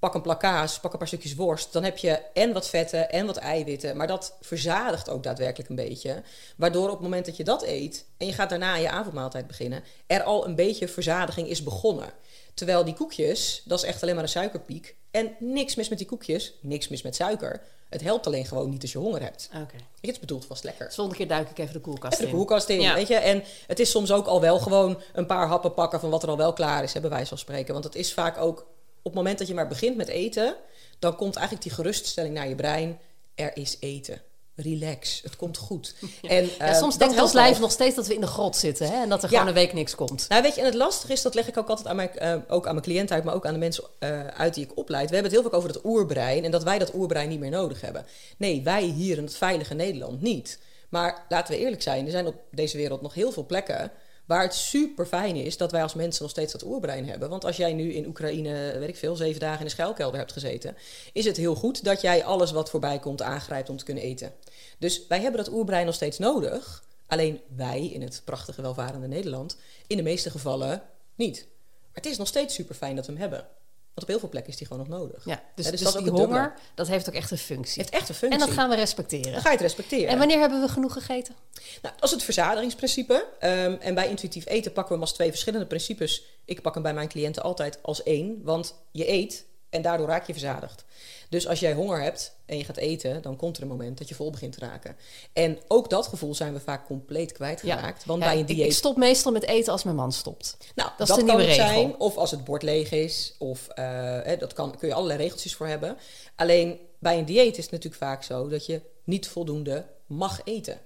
pak een plak kaas, pak een paar stukjes worst. Dan heb je en wat vetten en wat eiwitten. Maar dat verzadigt ook daadwerkelijk een beetje. Waardoor op het moment dat je dat eet en je gaat daarna je avondmaaltijd beginnen, er al een beetje verzadiging is begonnen. Terwijl die koekjes, dat is echt alleen maar een suikerpiek. En niks mis met die koekjes, niks mis met suiker. Het helpt alleen gewoon niet als je honger hebt. Oké. Het is bedoeld vast lekker. Dus volgende keer duik ik even de koelkast Even de in. koelkast in, Ja. weet je. En het is soms ook al wel gewoon een paar happen pakken van wat er al wel klaar is, hè, bij wijze van spreken. Want het is vaak ook, op het moment dat je maar begint met eten, dan komt eigenlijk die geruststelling naar je brein. Er is eten. Relax, het komt goed. (laughs) En, Ja, eh, soms denkt ons lijf nog steeds dat we in de grot zitten. Hè? En dat er Ja. gewoon een week niks komt. Nou, weet je, en het lastige is, dat leg ik ook altijd aan mijn, eh, ook aan mijn cliënten uit, maar ook aan de mensen eh, uit die ik opleid. We hebben het heel vaak over dat oerbrein en dat wij dat oerbrein niet meer nodig hebben. Nee, wij hier in het veilige Nederland niet. Maar laten we eerlijk zijn, er zijn op deze wereld nog heel veel plekken Waar het super fijn is dat wij als mensen nog steeds dat oerbrein hebben. Want als jij nu in Oekraïne, weet ik veel, zeven dagen in de schuilkelder hebt gezeten, is het heel goed dat jij alles wat voorbij komt aangrijpt om te kunnen eten. Dus wij hebben dat oerbrein nog steeds nodig. Alleen wij in het prachtige, welvarende Nederland, in de meeste gevallen niet. Maar het is nog steeds super fijn dat we hem hebben. Want op heel veel plekken is die gewoon nog nodig. Ja, dus, Hè, dus, dat die honger, dat heeft ook echt een functie. heeft echt een functie. En dat gaan we respecteren. Dan ga je het respecteren. En wanneer hebben we genoeg gegeten? Nou, dat is het verzadigingsprincipe. Ehm, en bij intuïtief eten pakken we hem als twee verschillende principes. Ik pak hem bij mijn cliënten altijd als één. Want je eet en daardoor raak je verzadigd. Dus als jij honger hebt en je gaat eten, dan komt er een moment dat je vol begint te raken. En ook dat gevoel zijn we vaak compleet kwijtgeraakt. Want Ja, bij een dieet... Ik stop meestal met eten als mijn man stopt. Nou, Dat dat, is de kan nieuwe het regel. zijn. Of als het bord leeg is. Of eh, hè, dat kan, kun je allerlei regeltjes voor hebben. Alleen bij een dieet is het natuurlijk vaak zo dat je niet voldoende mag eten.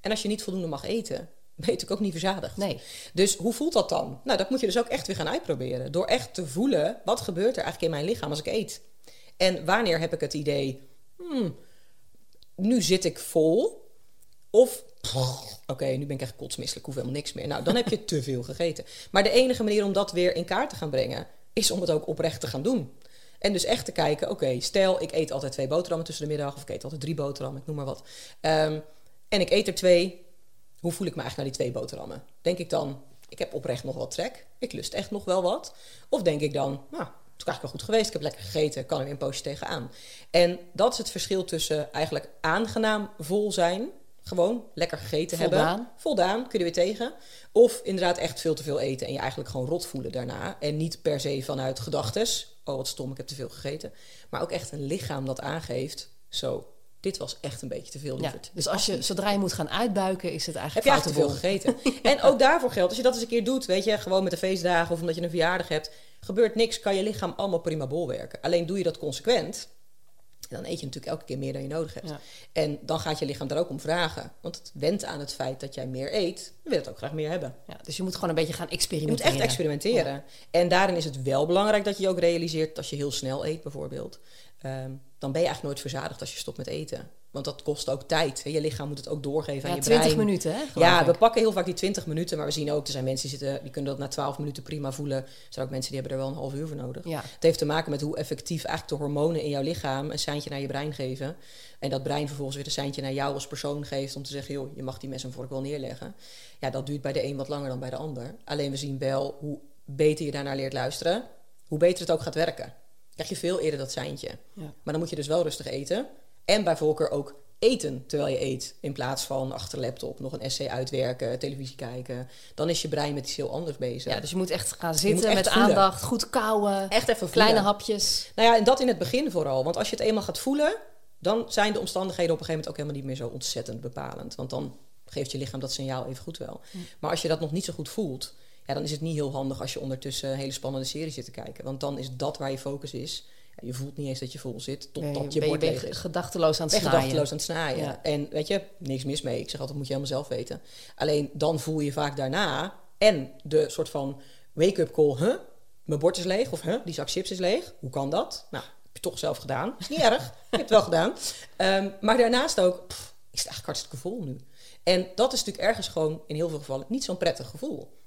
En als je niet voldoende mag eten, ben je natuurlijk ook niet verzadigd. Nee. Dus hoe voelt dat dan? Nou, dat moet je dus ook echt weer gaan uitproberen. Door echt te voelen, wat gebeurt er eigenlijk in mijn lichaam als ik eet? En wanneer heb ik het idee, hmm, nu zit ik vol. Of, oké, nu ben ik echt kotsmisselijk, ik hoef helemaal niks meer. Nou, dan heb je te veel gegeten. Maar de enige manier om dat weer in kaart te gaan brengen, is om het ook oprecht te gaan doen. En dus echt te kijken, oké, stel ik eet altijd twee boterhammen tussen de middag, of ik eet altijd drie boterhammen, ik noem maar wat. Ehm, en ik eet er twee, hoe voel ik me eigenlijk na die twee boterhammen? Denk ik dan, ik heb oprecht nog wat trek, ik lust echt nog wel wat? Of denk ik dan, nou, het is eigenlijk wel goed geweest, ik heb lekker gegeten, kan er weer een poosje tegenaan. En dat is het verschil tussen eigenlijk aangenaam vol zijn, gewoon lekker gegeten Voldaan. hebben, voldaan, kun je er weer tegen. Of inderdaad echt veel te veel eten en je eigenlijk gewoon rot voelen daarna. En niet per se vanuit gedachtes, oh wat stom, ik heb te veel gegeten. Maar ook echt een lichaam dat aangeeft, zo, dit was echt een beetje te veel, Ja, dus als je, zodra je moet gaan uitbuiken, is het Heb eigenlijk je eigenlijk te veel gegeten? (laughs) En ook daarvoor geldt, als je dat eens een keer doet, weet je, gewoon met de feestdagen of omdat je een verjaardag hebt, gebeurt niks, kan je lichaam allemaal prima bolwerken. Alleen doe je dat consequent, dan eet je natuurlijk elke keer meer dan je nodig hebt. Ja. En dan gaat je lichaam daar ook om vragen. Want het went aan het feit dat jij meer eet, en wil het ook graag meer hebben. Ja, dus je moet gewoon een beetje gaan Je moet experimenteren. echt experimenteren. En daarin is het wel belangrijk dat je je ook realiseert dat als je heel snel eet bijvoorbeeld, ehm, dan ben je eigenlijk nooit verzadigd als je stopt met eten. Want dat kost ook tijd. hè. Je lichaam moet het ook doorgeven aan je 20 brein. minuten, hè? Ja, ik. we pakken heel vaak die 20 minuten, maar we zien ook, er zijn mensen die, zitten, die kunnen dat na 12 minuten prima voelen. Er zijn ook mensen die hebben er wel een half uur voor nodig. Ja. Het heeft te maken met hoe effectief eigenlijk de hormonen in jouw lichaam een seintje naar je brein geven. En dat brein vervolgens weer een seintje naar jou als persoon geeft om te zeggen, joh, je mag die mes en vork wel neerleggen. Ja, dat duurt bij de een wat langer dan bij de ander. Alleen we zien wel hoe beter je daarnaar leert luisteren, hoe beter het ook gaat werken. Krijg je veel eerder dat seintje. Ja. Maar dan moet je dus wel rustig eten. En bij voorkeur ook eten terwijl je eet. In plaats van achter laptop nog een essay uitwerken, televisie kijken. Dan is je brein met iets heel anders bezig. Ja, dus je moet echt gaan zitten echt met voelen. aandacht, goed kauwen, Echt even kleine voelen. hapjes. Nou ja, en dat in het begin vooral. Want als je het eenmaal gaat voelen, dan zijn de omstandigheden op een gegeven moment ook helemaal niet meer zo ontzettend bepalend. Want dan geeft je lichaam dat signaal even goed wel. Maar als je dat nog niet zo goed voelt, ja, dan is het niet heel handig als je ondertussen een hele spannende serie zit te kijken. Want dan is dat waar je focus is. Ja, je voelt niet eens dat je vol zit, totdat Nee, je bord leeg is. gedachteloos aan het snijden. gedachteloos aan het snijden. Ja. En weet je, niks mis mee. Ik zeg altijd, moet je helemaal zelf weten. Alleen dan voel je vaak daarna en de soort van wake-up call, huh? Mijn bord is leeg of huh? Die zak chips is leeg. Hoe kan dat? Nou, heb je toch zelf gedaan. Is niet erg. (laughs) Je hebt het wel gedaan. Ehm, maar daarnaast ook, pff, is het eigenlijk hartstikke vol nu. En dat is natuurlijk ergens gewoon in heel veel gevallen niet zo'n prettig gevoel.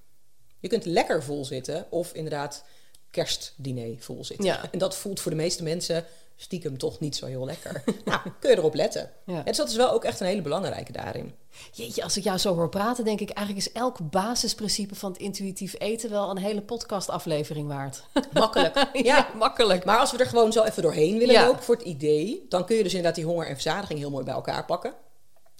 Je kunt lekker vol zitten of inderdaad kerstdiner vol zitten. Ja. En dat voelt voor de meeste mensen stiekem toch niet zo heel lekker. (laughs) nou, kun je erop letten. Ja. En dus dat is wel ook echt een hele belangrijke daarin. Jeetje, als ik jou zo hoor praten, denk ik eigenlijk is elk basisprincipe van het intuïtief eten wel een hele podcastaflevering waard. (laughs) Makkelijk. ja. ja, makkelijk. Maar als we er gewoon zo even doorheen willen Ja. lopen voor het idee, dan kun je dus inderdaad die honger en verzadiging heel mooi bij elkaar pakken.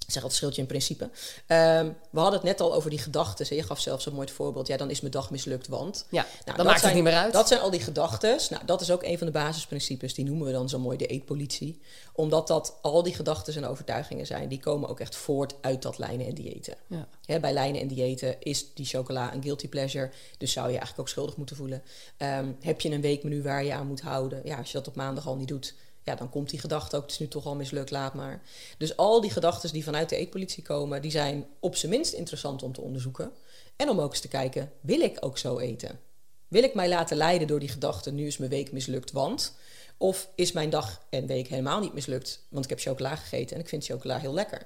Zeg altijd schildje in principe. Ehm, we hadden het net al over die gedachten. Je gaf zelfs een mooi voorbeeld. Ja, dan is mijn dag mislukt, want... Ja, Nou, dan dat maakt het niet meer uit. Dat zijn al die gedachten. Nou, dat is ook een van de basisprincipes. Die noemen we dan zo mooi de eetpolitie. Omdat dat al die gedachten en overtuigingen zijn. Die komen ook echt voort uit dat lijnen en diëten. Ja. Bij lijnen en diëten is die chocola een guilty pleasure. Dus zou je eigenlijk ook schuldig moeten voelen. Ehm, heb je een weekmenu waar je aan moet houden? Ja, als je dat op maandag al niet doet, ja, dan komt die gedachte ook. Het is nu toch al mislukt, laat maar. Dus al die gedachten die vanuit de eetpolitie komen, die zijn op zijn minst interessant om te onderzoeken. En om ook eens te kijken, wil ik ook zo eten? Wil ik mij laten leiden door die gedachte, nu is mijn week mislukt, want... Of is mijn dag en week helemaal niet mislukt, want ik heb chocola gegeten en ik vind chocola heel lekker.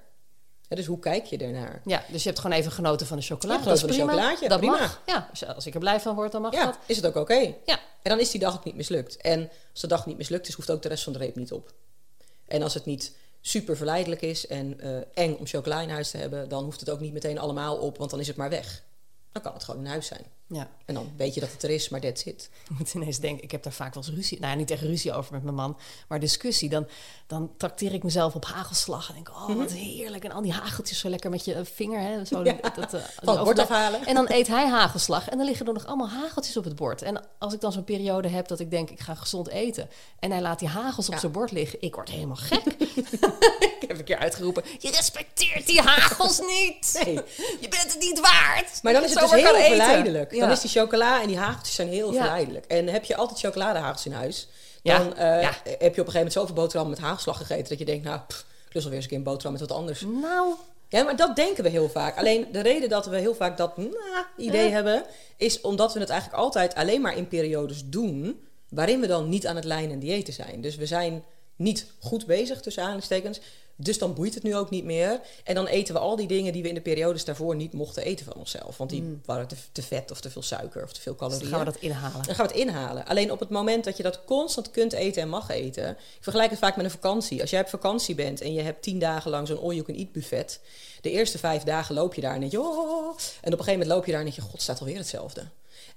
dus hoe kijk je ernaar? Ja, dus je hebt gewoon even genoten van de chocola. Genoten dat is van een prima. chocolaatje, Dat prima. mag. Ja, als- ik er blij van word, dan mag Ja, dat. is het ook oké? Ja. En dan is die dag ook niet mislukt. En als de dag niet mislukt is, hoeft ook de rest van de reep niet op. En als het niet super verleidelijk is en eh, eng om chocola in huis te hebben, dan hoeft het ook niet meteen allemaal op, want dan is het maar weg. Dan kan het gewoon in huis zijn. Ja. En dan weet je dat het er is, maar that's it. Ik moet ineens denken, ik heb daar vaak wel eens ruzie... Nou, ja, niet echt ruzie over met mijn man, maar discussie. Dan, dan trakteer ik mezelf op hagelslag en denk... oh, wat heerlijk. En al die hageltjes zo lekker met je vinger, hè. Zo, Ja. dat, dat, eh, Van het bord afhalen. En dan eet hij hagelslag. En dan liggen er nog allemaal hageltjes op het bord. En als ik dan zo'n periode heb dat ik denk, ik ga gezond eten... en hij laat die hagels op zijn bord liggen, ik word helemaal gek. (laughs) ik heb een keer uitgeroepen, je respecteert die hagels niet. Nee. Je bent het niet waard. Maar dan is het dus heel verleidelijk. Dan is die chocola en die hageltjes zijn heel verleidelijk. En heb je altijd chocoladehagels in huis, dan eh, heb je op een gegeven moment zoveel boterhammen met hagelslag gegeten dat je denkt, nou, pff, ik lust alweer eens een keer een boterham met wat anders. Nou, Ja, maar dat denken we heel vaak. Alleen de reden dat we heel vaak dat nou, idee hebben, is omdat we het eigenlijk altijd alleen maar in periodes doen waarin we dan niet aan het lijnen en diëten zijn. Dus we zijn niet goed bezig tussen aanhalingstekens. Dus dan boeit het nu ook niet meer. En dan eten we al die dingen die we in de periodes daarvoor niet mochten eten van onszelf. Want die waren te, te vet of te veel suiker of te veel Mm. dus calorieën. dan gaan we dat inhalen. Dan gaan we het inhalen. Alleen op het moment dat je dat constant kunt eten en mag eten. Ik vergelijk het vaak met een vakantie. Als jij op vakantie bent en je hebt tien dagen lang zo'n all-you-can-eat buffet. De eerste vijf dagen loop je daar en denk je... Oh, en op een gegeven moment loop je daar en denk je... God, het staat alweer hetzelfde.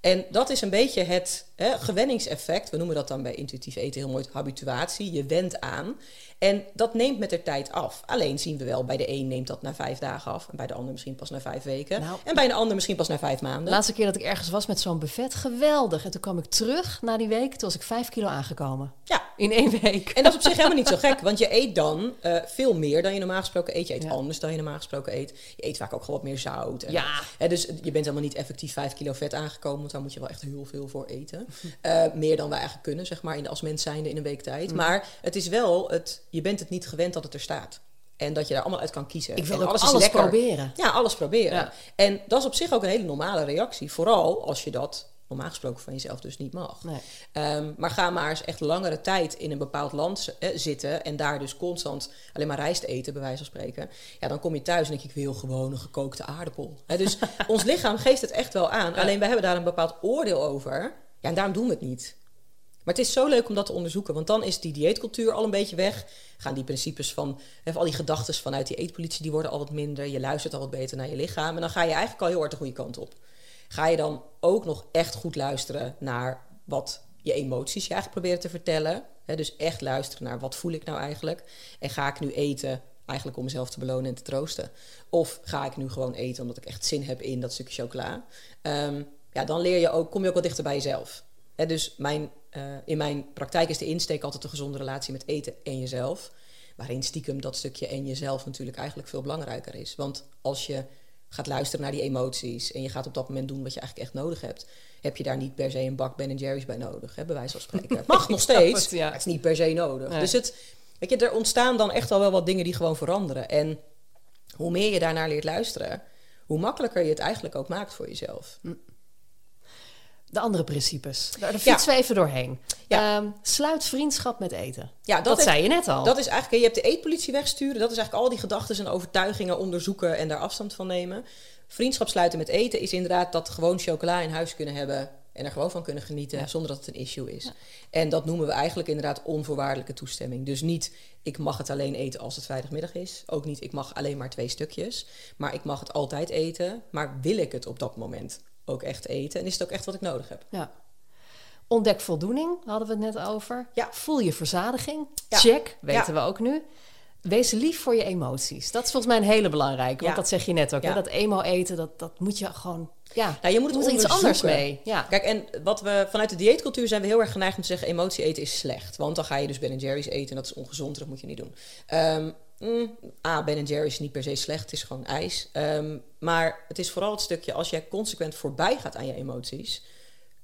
En dat is een beetje het hè, gewenningseffect. We noemen dat dan bij intuïtief eten heel mooi habituatie. Je wendt aan. En dat neemt met de tijd af. Alleen zien we wel, bij de een neemt dat na vijf dagen af. En bij de ander misschien pas na vijf weken. Nou. en bij een ander misschien pas na vijf maanden. De laatste keer dat ik ergens was met zo'n buffet, geweldig. En toen kwam ik terug na die week, toen was ik vijf kilo aangekomen. Ja, In één week. En dat is op zich helemaal niet zo (laughs) gek, want je eet dan eh, veel meer dan je normaal gesproken eet. Je eet Ja. anders dan je normaal gesproken eet. Je eet vaak ook gewoon wat meer zout. En, Ja. Hè, dus je bent helemaal niet effectief 5 kilo vet aangekomen, want daar moet je wel echt heel veel voor eten. (laughs) Eh, meer dan wij eigenlijk kunnen, zeg maar, in, als mens zijnde in een week tijd. Mm. Maar het is wel, het, je bent het niet gewend dat het er staat. En dat je daar allemaal uit kan kiezen. Ik wil en alles lekker. proberen. Ja, alles proberen. Ja. En dat is op zich ook een hele normale reactie. Vooral als je dat normaal gesproken van jezelf dus niet mag. Nee. Ehm, maar ga maar eens echt langere tijd in een bepaald land eh, zitten en daar dus constant alleen maar rijst eten, bij wijze van spreken. Ja, dan kom je thuis en denk ik, ik wil gewoon een gekookte aardappel. Hè, dus (laughs) ons lichaam geeft het echt wel aan. Alleen wij hebben daar een bepaald oordeel over. Ja, en daarom doen we het niet. Maar het is zo leuk om dat te onderzoeken, want dan is die dieetcultuur al een beetje weg. Gaan die principes van, hè, al die gedachten vanuit die eetpolitie, die worden al wat minder. Je luistert al wat beter naar je lichaam en dan ga je eigenlijk al heel hard de goede kant op. Ga je dan ook nog echt goed luisteren naar wat je emoties je eigenlijk proberen te vertellen. Dus echt luisteren naar wat voel ik nou eigenlijk. En ga ik nu eten eigenlijk om mezelf te belonen en te troosten. Of ga ik nu gewoon eten omdat ik echt zin heb in dat stukje chocola. Ehm, ja, dan leer je ook, kom je ook wat dichter bij jezelf. Hè, dus mijn, eh, in mijn praktijk is de insteek altijd een gezonde relatie met eten en jezelf. Waarin stiekem dat stukje en jezelf natuurlijk eigenlijk veel belangrijker is. Want als je gaat luisteren naar die emoties en je gaat op dat moment doen wat je eigenlijk echt nodig hebt, heb je daar niet per se een bak Ben Jerry's bij nodig, hè, bij wijze van spreken. (laughs) Mag nog steeds, het, ja. maar het is niet per se nodig. Nee. Dus het, weet je, er ontstaan dan echt al wel wat dingen die gewoon veranderen. En hoe meer je daarnaar leert luisteren, hoe makkelijker je het eigenlijk ook maakt voor jezelf. De andere principes. Daar Ja. fietsen we even doorheen. Ja. Ehm, sluit vriendschap met eten. Ja, dat dat, heeft- zei je net al. Dat is eigenlijk, je hebt de eetpolitie wegsturen. Dat is eigenlijk al die gedachten en overtuigingen onderzoeken en daar afstand van nemen. Vriendschap sluiten met eten is inderdaad dat gewoon chocola in huis kunnen hebben en er gewoon van kunnen genieten Ja. zonder dat het een issue is. En dat noemen we eigenlijk inderdaad onvoorwaardelijke toestemming. Dus niet ik mag het alleen eten als het vrijdagmiddag is. Ook niet ik mag alleen maar twee stukjes. Maar ik mag het altijd eten. Maar wil ik het op dat moment ook echt eten? En is het ook echt wat ik nodig heb? Ja. Ontdek voldoening, hadden we het net over. Ja. Voel je verzadiging. Ja. Check, weten we ook nu. Wees lief voor je emoties. Dat is volgens mij een hele belangrijke. Want dat zeg je net ook. Hè? Dat emo eten, dat, dat moet je gewoon... Ja, Nou, je moet er iets anders mee. Ja. Kijk, en wat we vanuit de dieetcultuur zijn we heel erg geneigd om te zeggen: emotie eten is slecht. Want dan ga je dus Ben Jerry's eten en dat is ongezond, dat moet je niet doen. Ehm mm, A, Ben Jerry's is niet per se slecht, het is gewoon ijs. Ehm, maar het is vooral het stukje als jij consequent voorbij gaat aan je emoties,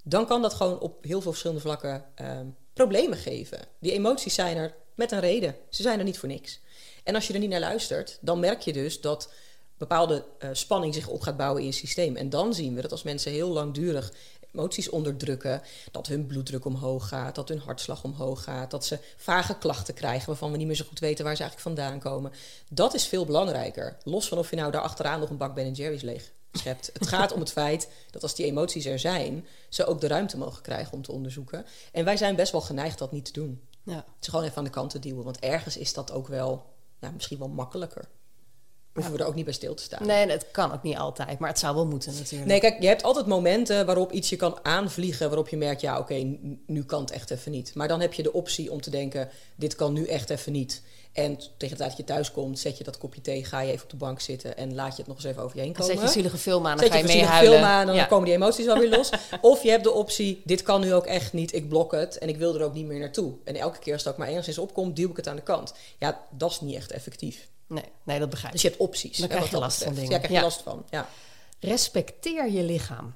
dan kan dat gewoon op heel veel verschillende vlakken ehm, problemen geven. Die emoties zijn er met een reden. Ze zijn er niet voor niks. En als je er niet naar luistert, dan merk je dus dat bepaalde eh, spanning zich op gaat bouwen in je systeem. En dan zien we dat als mensen heel langdurig emoties onderdrukken, dat hun bloeddruk omhoog gaat, dat hun hartslag omhoog gaat, dat ze vage klachten krijgen waarvan we niet meer zo goed weten waar ze eigenlijk vandaan komen. Dat is veel belangrijker. Los van of je nou daar achteraan nog een bak Ben Jerry's leeg schept. Het gaat om het feit dat als die emoties er zijn, ze ook de ruimte mogen krijgen om te onderzoeken. En wij zijn best wel geneigd dat niet te doen. Ja. Het is gewoon even aan de kant te duwen, want ergens is dat ook wel, ja, misschien wel makkelijker. Hoeven we er ook niet bij stil te staan. Nee, het kan ook niet altijd, maar het zou wel moeten natuurlijk. Nee, kijk, je hebt altijd momenten waarop iets je kan aanvliegen, waarop je merkt, ja, oké, nu kan het echt even niet. Maar dan heb je de optie om te denken, dit kan nu echt even niet. En tegen de tijd dat je thuis komt, zet je dat kopje thee, ga je even op de bank zitten en laat je het nog eens even over je heen komen. zet je zielige film aan, dan Zet ga je mee huilen. film aan Ja. dan komen die emoties alweer los. (laughs) Of je hebt de optie, dit kan nu ook echt niet, ik blok het en ik wil er ook niet meer naartoe. En elke keer als ook maar enigszins opkomt, duw ik het aan de kant. Ja, dat is niet echt effectief. Nee, nee, dat begrijp ik. Dus je hebt opties. Dan krijg je last van dingen. Ja, krijg je Ja. last van. Ja. Respecteer je lichaam.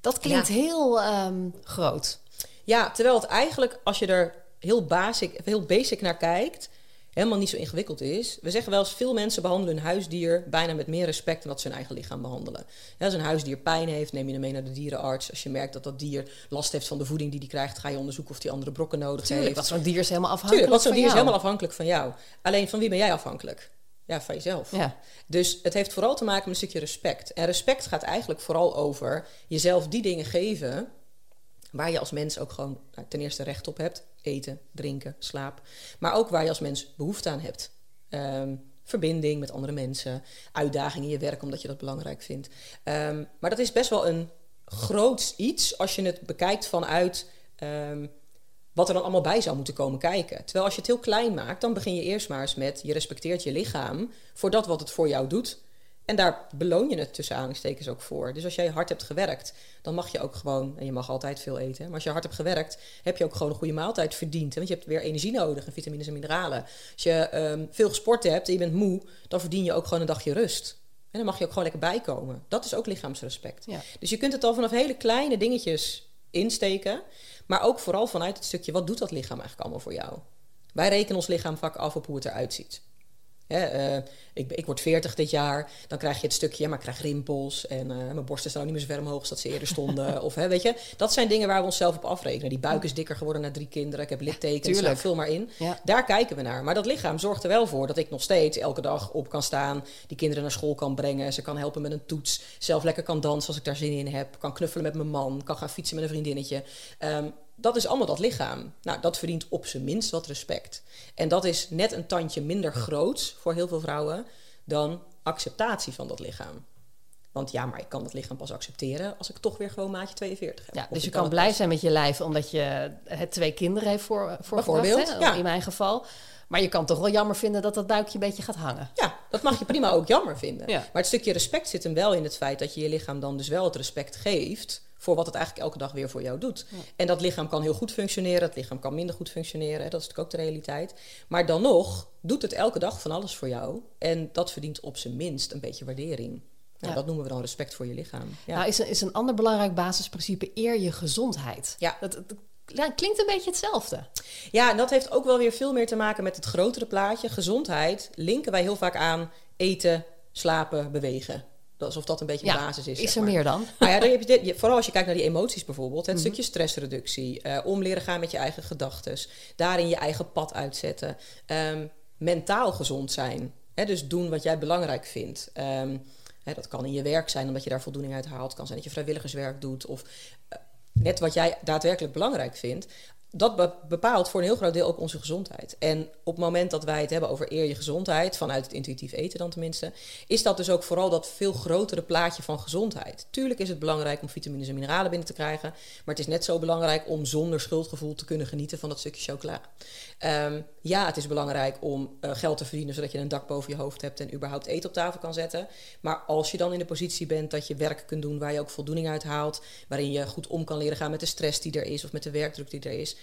Dat klinkt Ja. heel ehm, groot. Ja, terwijl het eigenlijk, als je er heel basic, heel basic naar kijkt, helemaal niet zo ingewikkeld is. We zeggen wel eens, veel mensen behandelen hun huisdier bijna met meer respect dan dat ze hun eigen lichaam behandelen. Ja, als een huisdier pijn heeft, neem je hem mee naar de dierenarts. Als je merkt dat dat dier last heeft van de voeding die hij krijgt, ga je onderzoeken of hij andere brokken nodig Tuurlijk, heeft. want zo'n dier is helemaal afhankelijk Tuurlijk, want zo'n dier is helemaal afhankelijk van jou. Alleen van wie ben jij afhankelijk? Ja, van jezelf. Ja. Dus het heeft vooral te maken met een stukje respect. En respect gaat eigenlijk vooral over jezelf die dingen geven waar je als mens ook gewoon nou, ten eerste recht op hebt. Eten, drinken, slaap. Maar ook waar je als mens behoefte aan hebt. Ehm, verbinding met andere mensen. Uitdagingen in je werk omdat je dat belangrijk vindt. Ehm, maar dat is best wel een groot iets als je het bekijkt vanuit... ehm, wat er dan allemaal bij zou moeten komen kijken. Terwijl als je het heel klein maakt, dan begin je eerst maar eens met... je respecteert je lichaam voor dat wat het voor jou doet. En daar beloon je het tussen aanhalingstekens ook voor. Dus als jij hard hebt gewerkt, dan mag je ook gewoon... en je mag altijd veel eten, maar als je hard hebt gewerkt... heb je ook gewoon een goede maaltijd verdiend. hè? Want je hebt weer energie nodig en vitamines en mineralen. Als je ehm, veel gesport hebt en je bent moe... dan verdien je ook gewoon een dagje rust. En dan mag je ook gewoon lekker bijkomen. Dat is ook lichaamsrespect. Ja. Dus je kunt het al vanaf hele kleine dingetjes insteken. Maar ook vooral vanuit het stukje, wat doet dat lichaam eigenlijk allemaal voor jou? Wij rekenen ons lichaam vaak af op hoe het eruit ziet. Hè, eh, ik, ik word 40 dit jaar, dan krijg je het stukje, ja, maar ik krijg rimpels en eh, mijn borsten staan niet meer zo ver omhoog als dat ze eerder stonden. (laughs) of hè, weet je, dat zijn dingen waar we onszelf op afrekenen. Die buik is dikker geworden na drie kinderen, ik heb littekens, tuurlijk. nou, vul maar in. Ja. Daar kijken we naar. Maar dat lichaam zorgt er wel voor dat ik nog steeds elke dag op kan staan, die kinderen naar school kan brengen, ze kan helpen met een toets, zelf lekker kan dansen als ik daar zin in heb, kan knuffelen met mijn man, kan gaan fietsen met een vriendinnetje. Ehm, dat is allemaal dat lichaam. Nou, dat verdient op zijn minst wat respect. En dat is net een tandje minder groot voor heel veel vrouwen dan acceptatie van dat lichaam. Want ja, maar ik kan dat lichaam pas accepteren als ik toch weer gewoon maatje 42 heb. Ja, dus je kan blij pas- zijn met je lijf omdat je het twee kinderen heeft voor, voorgebracht, Bijvoorbeeld, ja. in mijn geval. Maar je kan toch wel jammer vinden dat dat buikje een beetje gaat hangen. Ja, dat mag je prima ook jammer vinden. Ja. Maar het stukje respect zit hem wel in het feit dat je je lichaam dan dus wel het respect geeft voor wat het eigenlijk elke dag weer voor jou doet. En dat lichaam kan heel goed functioneren, het lichaam kan minder goed functioneren. hè, Dat is natuurlijk ook de realiteit. Maar dan nog doet het elke dag van alles voor jou. En dat verdient op zijn minst een beetje waardering. Nou, Ja. Dat noemen we dan respect voor je lichaam. Ja. Nou, is een, is een ander belangrijk basisprincipe eer je gezondheid. Ja. Dat, dat- ja, het klinkt een beetje hetzelfde. Ja, en dat heeft ook wel weer veel meer te maken met het grotere plaatje. Gezondheid linken wij heel vaak aan eten, slapen, bewegen. Alsof dat een beetje de Ja, basis is. is er maar. meer dan? Nou ja, dan heb je dit, vooral als je kijkt naar die emoties bijvoorbeeld. Mhm. Het stukje stressreductie, eh, om leren gaan met je eigen gedachten. Daarin je eigen pad uitzetten. Ehm, mentaal gezond zijn. Hè, dus doen wat jij belangrijk vindt. Ehm, hè, dat kan in je werk zijn, omdat je daar voldoening uit haalt. Het kan zijn dat je vrijwilligerswerk doet. Of eh, net wat jij daadwerkelijk belangrijk vindt. Dat be- bepaalt voor een heel groot deel ook onze gezondheid. En op het moment dat wij het hebben over eer je gezondheid, vanuit het intuïtief eten dan tenminste, is dat dus ook vooral dat veel grotere plaatje van gezondheid. Tuurlijk is het belangrijk om vitamines en mineralen binnen te krijgen, maar het is net zo belangrijk om zonder schuldgevoel te kunnen genieten van dat stukje chocola. Ehm, ja, het is belangrijk om eh, geld te verdienen zodat je een dak boven je hoofd hebt en überhaupt eten op tafel kan zetten. Maar als je dan in de positie bent dat je werk kunt doen waar je ook voldoening uit haalt, waarin je goed om kan leren gaan met de stress die er is of met de werkdruk die er is,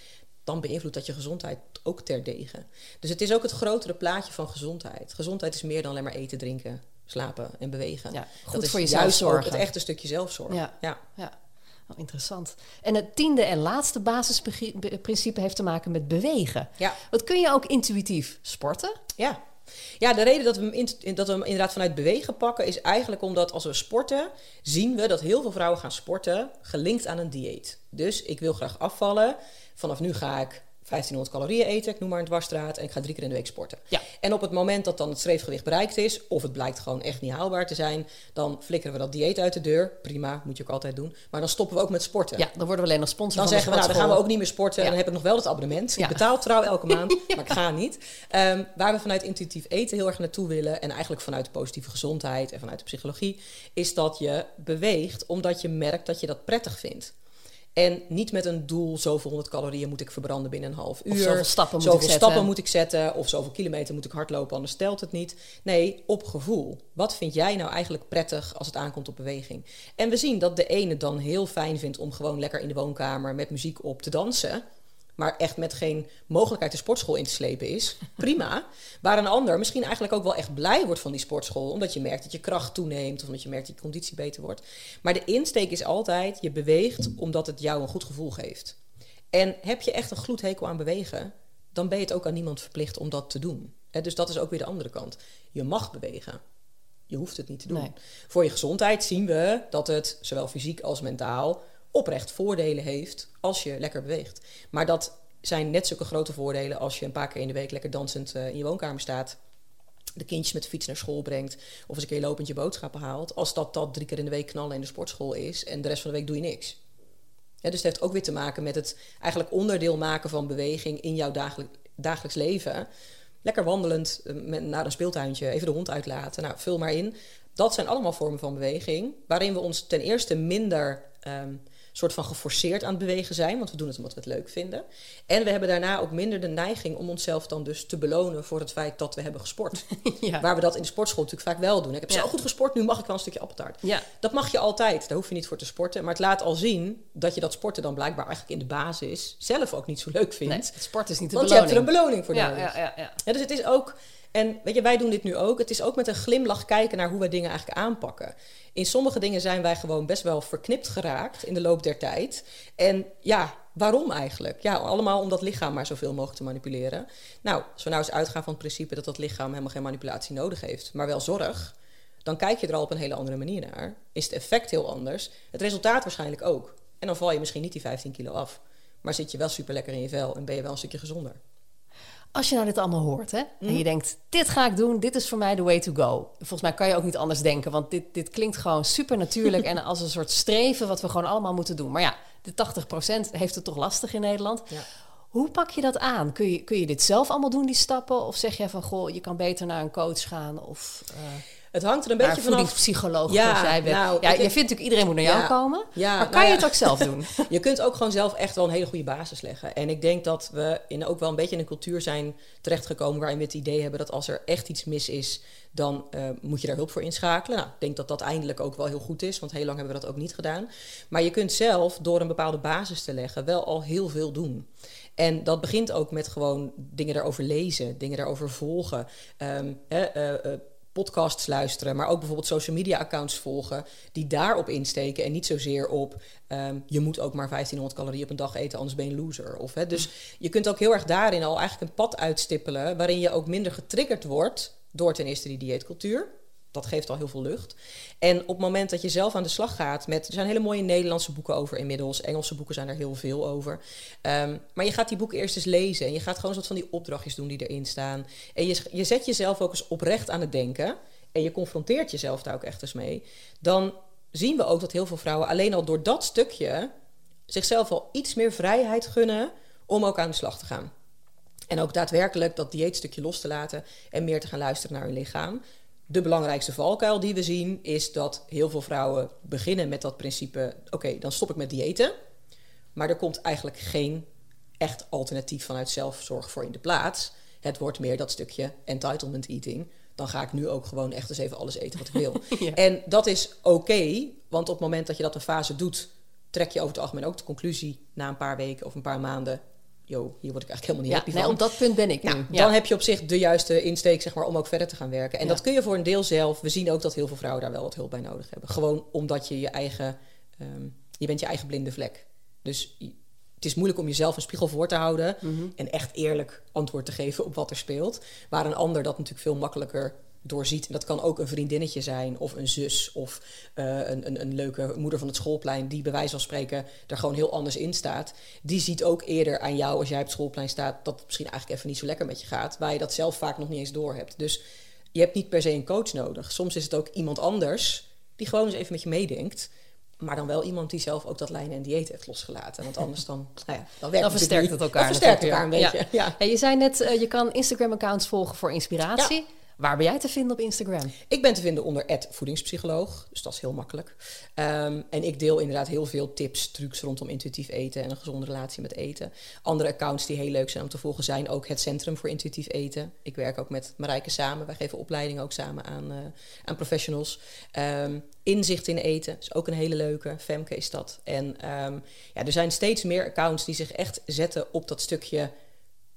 dan beïnvloedt dat je gezondheid ook terdege. Dus het is ook het grotere plaatje van gezondheid. Gezondheid is meer dan alleen maar eten, drinken, slapen en bewegen. Ja, goed dat is voor jezelf ook zorgen. het echte stukje zelfzorg. Ja. ja. Ja, oh, interessant. En het tiende en laatste basisprincipe heeft te maken met bewegen. Ja. Wat kun je ook intuïtief sporten? Ja. Ja, de reden dat we, hem in, dat we hem inderdaad vanuit bewegen pakken is eigenlijk omdat als we sporten, zien we dat heel veel vrouwen gaan sporten gelinkt aan een dieet. Dus ik wil graag afvallen. Vanaf nu ga ik 1500 calorieën eten, ik noem maar een dwarsstraat, en ik ga drie keer in de week sporten. Ja. En op het moment dat dan het streefgewicht bereikt is, of het blijkt gewoon echt niet haalbaar te zijn, dan flikkeren we dat dieet uit de deur. Prima, moet je ook altijd doen. Maar dan stoppen we ook met sporten. Ja, dan worden we alleen nog sponsor Dan van zeggen we, nou, dan gaan we ook niet meer sporten. Ja. En dan heb ik nog wel het abonnement. Ja. Ik betaal trouw elke (laughs) maand, maar ik ga niet. Ehm, waar we vanuit intuïtief eten heel erg naartoe willen... en eigenlijk vanuit de positieve gezondheid en vanuit de psychologie... is dat je beweegt omdat je merkt dat je dat prettig vindt. En niet met een doel, zoveel honderd calorieën moet ik verbranden binnen een half uur. Of zoveel stappen moet zoveel ik zetten. stappen moet ik zetten. Of zoveel kilometer moet ik hardlopen, anders stelt het niet. Nee, op gevoel. Wat vind jij nou eigenlijk prettig als het aankomt op beweging? En we zien dat de ene dan heel fijn vindt om gewoon lekker in de woonkamer met muziek op te dansen. Maar echt met geen mogelijkheid de sportschool in te slepen is. (laughs) Prima. Waar een ander misschien eigenlijk ook wel echt blij wordt van die sportschool. Omdat je merkt dat je kracht toeneemt. Of omdat je merkt dat je conditie beter wordt. Maar de insteek is altijd, je beweegt omdat het jou een goed gevoel geeft. En heb je echt een gloedhekel aan bewegen, dan ben je het ook aan niemand verplicht om dat te doen. Dus dat is ook weer de andere kant. Je mag bewegen. Je hoeft het niet te doen. Nee. Voor je gezondheid zien we dat het zowel fysiek als mentaal oprecht voordelen heeft als je lekker beweegt. Maar dat zijn net zulke grote voordelen als je een paar keer in de week lekker dansend eh, in je woonkamer staat. De kindjes met de fiets naar school brengt. Of eens een keer lopend je boodschappen haalt. Als dat dat drie keer in de week knallen in de sportschool is. En de rest van de week doe je niks. Dus het heeft ook weer te maken met het eigenlijk onderdeel maken van beweging in jouw dagelijk, dagelijks leven. Lekker wandelend eh, met, naar een speeltuintje, even de hond uitlaten. Nou, vul maar in. Dat zijn allemaal vormen van beweging. Waarin we ons ten eerste minder ehm, soort van geforceerd aan het bewegen zijn. Want we doen het omdat we het leuk vinden. En we hebben daarna ook minder de neiging om onszelf dan dus te belonen voor het feit dat we hebben gesport. (laughs) Ja. Waar we dat in de sportschool natuurlijk vaak wel doen. Ik heb Ja. zo goed gesport, nu mag ik wel een stukje appeltaart. Ja. Dat mag je altijd, daar hoef je niet voor te sporten. Maar het laat al zien dat je dat sporten dan blijkbaar eigenlijk in de basis zelf ook niet zo leuk vindt. Nee, het sport is niet de want je hebt beloning. er een beloning voor ja, nodig. ja, ja, ja. Ja, dus het is ook, en weet je, wij doen dit nu ook. Het is ook met een glimlach kijken naar hoe wij dingen eigenlijk aanpakken. In sommige dingen zijn wij gewoon best wel verknipt geraakt in de loop der tijd. En ja, waarom eigenlijk? Ja, allemaal om dat lichaam maar zoveel mogelijk te manipuleren. Nou, we nou eens uitgaan van het principe dat dat lichaam helemaal geen manipulatie nodig heeft, maar wel zorg, dan kijk je er al op een hele andere manier naar. Is het effect heel anders? Het resultaat waarschijnlijk ook. En dan val je misschien niet die 15 kilo af. Maar zit je wel super lekker in je vel en ben je wel een stukje gezonder. Als je nou dit allemaal hoort hè, Mhm. en je denkt, dit ga ik doen, dit is voor mij de way to go. Volgens mij kan je ook niet anders denken, want dit, dit klinkt gewoon super natuurlijk (laughs) en als een soort streven wat we gewoon allemaal moeten doen. Maar ja, de 80% heeft het toch lastig in Nederland. Ja. Hoe pak je dat aan? Kun je, kun je dit zelf allemaal doen, die stappen? Of zeg jij van, goh, je kan beter naar een coach gaan of eh Het hangt er een beetje vanaf. voedingspsycholoog Ja, zoals jij bent? nou, ja, je vindt natuurlijk iedereen moet naar jou Ja. komen, Ja, maar kan nou je ja. het ook zelf doen? (laughs) Je kunt ook gewoon zelf echt wel een hele goede basis leggen. En ik denk dat we in ook wel een beetje in een cultuur zijn terechtgekomen waarin we het idee hebben dat als er echt iets mis is, dan eh, moet je daar hulp voor inschakelen. Nou, ik denk dat dat eindelijk ook wel heel goed is, want heel lang hebben we dat ook niet gedaan. Maar je kunt zelf door een bepaalde basis te leggen wel al heel veel doen. En dat begint ook met gewoon dingen daarover lezen, dingen daarover volgen. Ehm, eh, eh, podcasts luisteren, maar ook bijvoorbeeld social media accounts volgen die daarop insteken en niet zozeer op ehm, je moet ook maar 1500 calorieën op een dag eten, anders ben je een loser. Of, hè, dus je kunt ook heel erg daarin al eigenlijk een pad uitstippelen waarin je ook minder getriggerd wordt door ten eerste die dieetcultuur. Dat geeft al heel veel lucht. En op het moment dat je zelf aan de slag gaat met... Er zijn hele mooie Nederlandse boeken over inmiddels. Engelse boeken zijn er heel veel over. Ehm, maar je gaat die boeken eerst eens lezen. En je gaat gewoon een soort van die opdrachtjes doen die erin staan. En je, je zet jezelf ook eens oprecht aan het denken. En je confronteert jezelf daar ook echt eens mee. Dan zien we ook dat heel veel vrouwen alleen al door dat stukje... zichzelf al iets meer vrijheid gunnen om ook aan de slag te gaan. En ook daadwerkelijk dat dieetstukje los te laten en meer te gaan luisteren naar hun lichaam. De belangrijkste valkuil die we zien is dat heel veel vrouwen beginnen met dat principe: oké, dan stop ik met diëten. Maar er komt eigenlijk geen echt alternatief vanuit zelfzorg voor in de plaats. Het wordt meer dat stukje entitlement eating. Dan ga ik nu ook gewoon echt eens even alles eten wat ik wil. (laughs) Ja. En dat is oké, want op het moment dat je dat een fase doet, trek je over het algemeen ook de conclusie na een paar weken of een paar maanden. Yo, hier word ik eigenlijk helemaal niet Ja, happy nee, van. op dat punt ben ik Nou, nu. dan Ja. heb je op zich de juiste insteek zeg maar, om ook verder te gaan werken. En Ja. dat kun je voor een deel zelf. We zien ook dat heel veel vrouwen daar wel wat hulp bij nodig hebben. Gewoon omdat je je eigen... ehm, je bent je eigen blinde vlek. Dus het is moeilijk om jezelf een spiegel voor te houden Mhm. en echt eerlijk antwoord te geven op wat er speelt. Waar een ander dat natuurlijk veel makkelijker doorziet. En dat kan ook een vriendinnetje zijn, of een zus, of eh, een, een, een leuke moeder van het schoolplein, die bij wijze van spreken er gewoon heel anders in staat. Die ziet ook eerder aan jou, als jij op het schoolplein staat, dat het misschien eigenlijk even niet zo lekker met je gaat, waar je dat zelf vaak nog niet eens door hebt. Dus je hebt niet per se een coach nodig. Soms is het ook iemand anders die gewoon eens even met je meedenkt. Maar dan wel iemand die zelf ook dat lijnen en dieet heeft losgelaten. Want anders dan, (laughs) nou ja, dan werkt Dan versterkt het elkaar Dan versterkt natuurlijk elkaar een beetje. (laughs) Ja. Ja, je zei net, eh, je kan Instagram-accounts volgen voor inspiratie. Waar ben jij te vinden op Instagram? Ik ben te vinden onder voedingspsycholoog, dus dat is heel makkelijk. Ehm, en ik deel inderdaad heel veel tips, trucs rondom intuïtief eten en een gezonde relatie met eten. Andere accounts die heel leuk zijn om te volgen zijn ook het Centrum voor Intuïtief Eten. Ik werk ook met Marijke samen. Wij geven opleidingen ook samen aan, eh, aan professionals. Ehm, Inzicht in eten is ook een hele leuke. Femke is dat. En ehm, ja, er zijn steeds meer accounts die zich echt zetten op dat stukje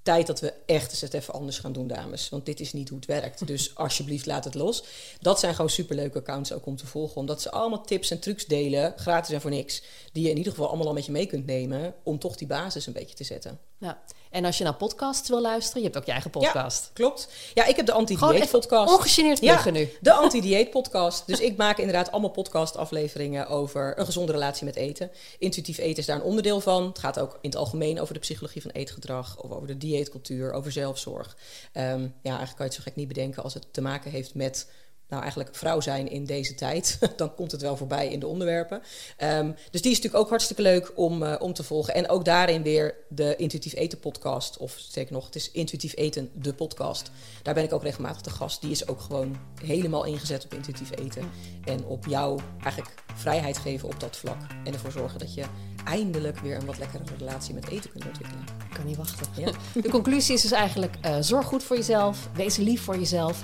tijd dat we echt eens het even anders gaan doen, dames. Want dit is niet hoe het werkt. (laughs) Dus alsjeblieft, laat het los. Dat zijn gewoon superleuke accounts ook om te volgen. Omdat ze allemaal tips en trucs delen, gratis en voor niks. Die je in ieder geval allemaal al met je mee kunt nemen... om toch die basis een beetje te zetten. Ja. En als je naar podcasts wil luisteren, je hebt ook je eigen podcast. Ja, klopt. Ja, ik heb de anti-dieet podcast. ongegeneerd Ja, nu. de anti-dieet podcast. Dus ik maak inderdaad allemaal podcast afleveringen over een gezonde relatie met eten. Intuïtief eten is daar een onderdeel van. Het gaat ook in het algemeen over de psychologie van eetgedrag, of over de dieetcultuur, over zelfzorg. Ehm, ja, eigenlijk kan je het zo gek niet bedenken als het te maken heeft met nou eigenlijk vrouw zijn in deze tijd, (laughs) dan komt het wel voorbij in de onderwerpen. Ehm, dus die is natuurlijk ook hartstikke leuk om, eh, om te volgen. En ook daarin weer de Intuïtief Eten podcast, of zeker nog, het is Intuïtief Eten, de podcast. Daar ben ik ook regelmatig te gast. Die is ook gewoon helemaal ingezet op intuïtief eten. En op jou eigenlijk vrijheid geven op dat vlak. En ervoor zorgen dat je eindelijk weer een wat lekkere relatie met eten kunt ontwikkelen. Ik kan niet wachten. Ja. (laughs) De conclusie is dus eigenlijk, eh, zorg goed voor jezelf, wees lief voor jezelf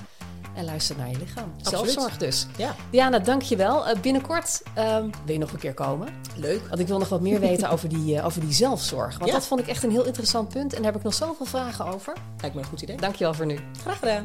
en luister naar je lichaam. Absoluut. Zelfzorg dus. Ja, Diana, dank je wel. Eh, binnenkort ehm, wil je nog een keer komen. leuk. Want ik wil nog wat meer weten (laughs) over die, eh, over die zelfzorg. Want Ja. dat vond ik echt een heel interessant punt. En daar heb ik nog zoveel vragen over. Lijkt me een goed idee. Dank je wel voor nu. Graag gedaan.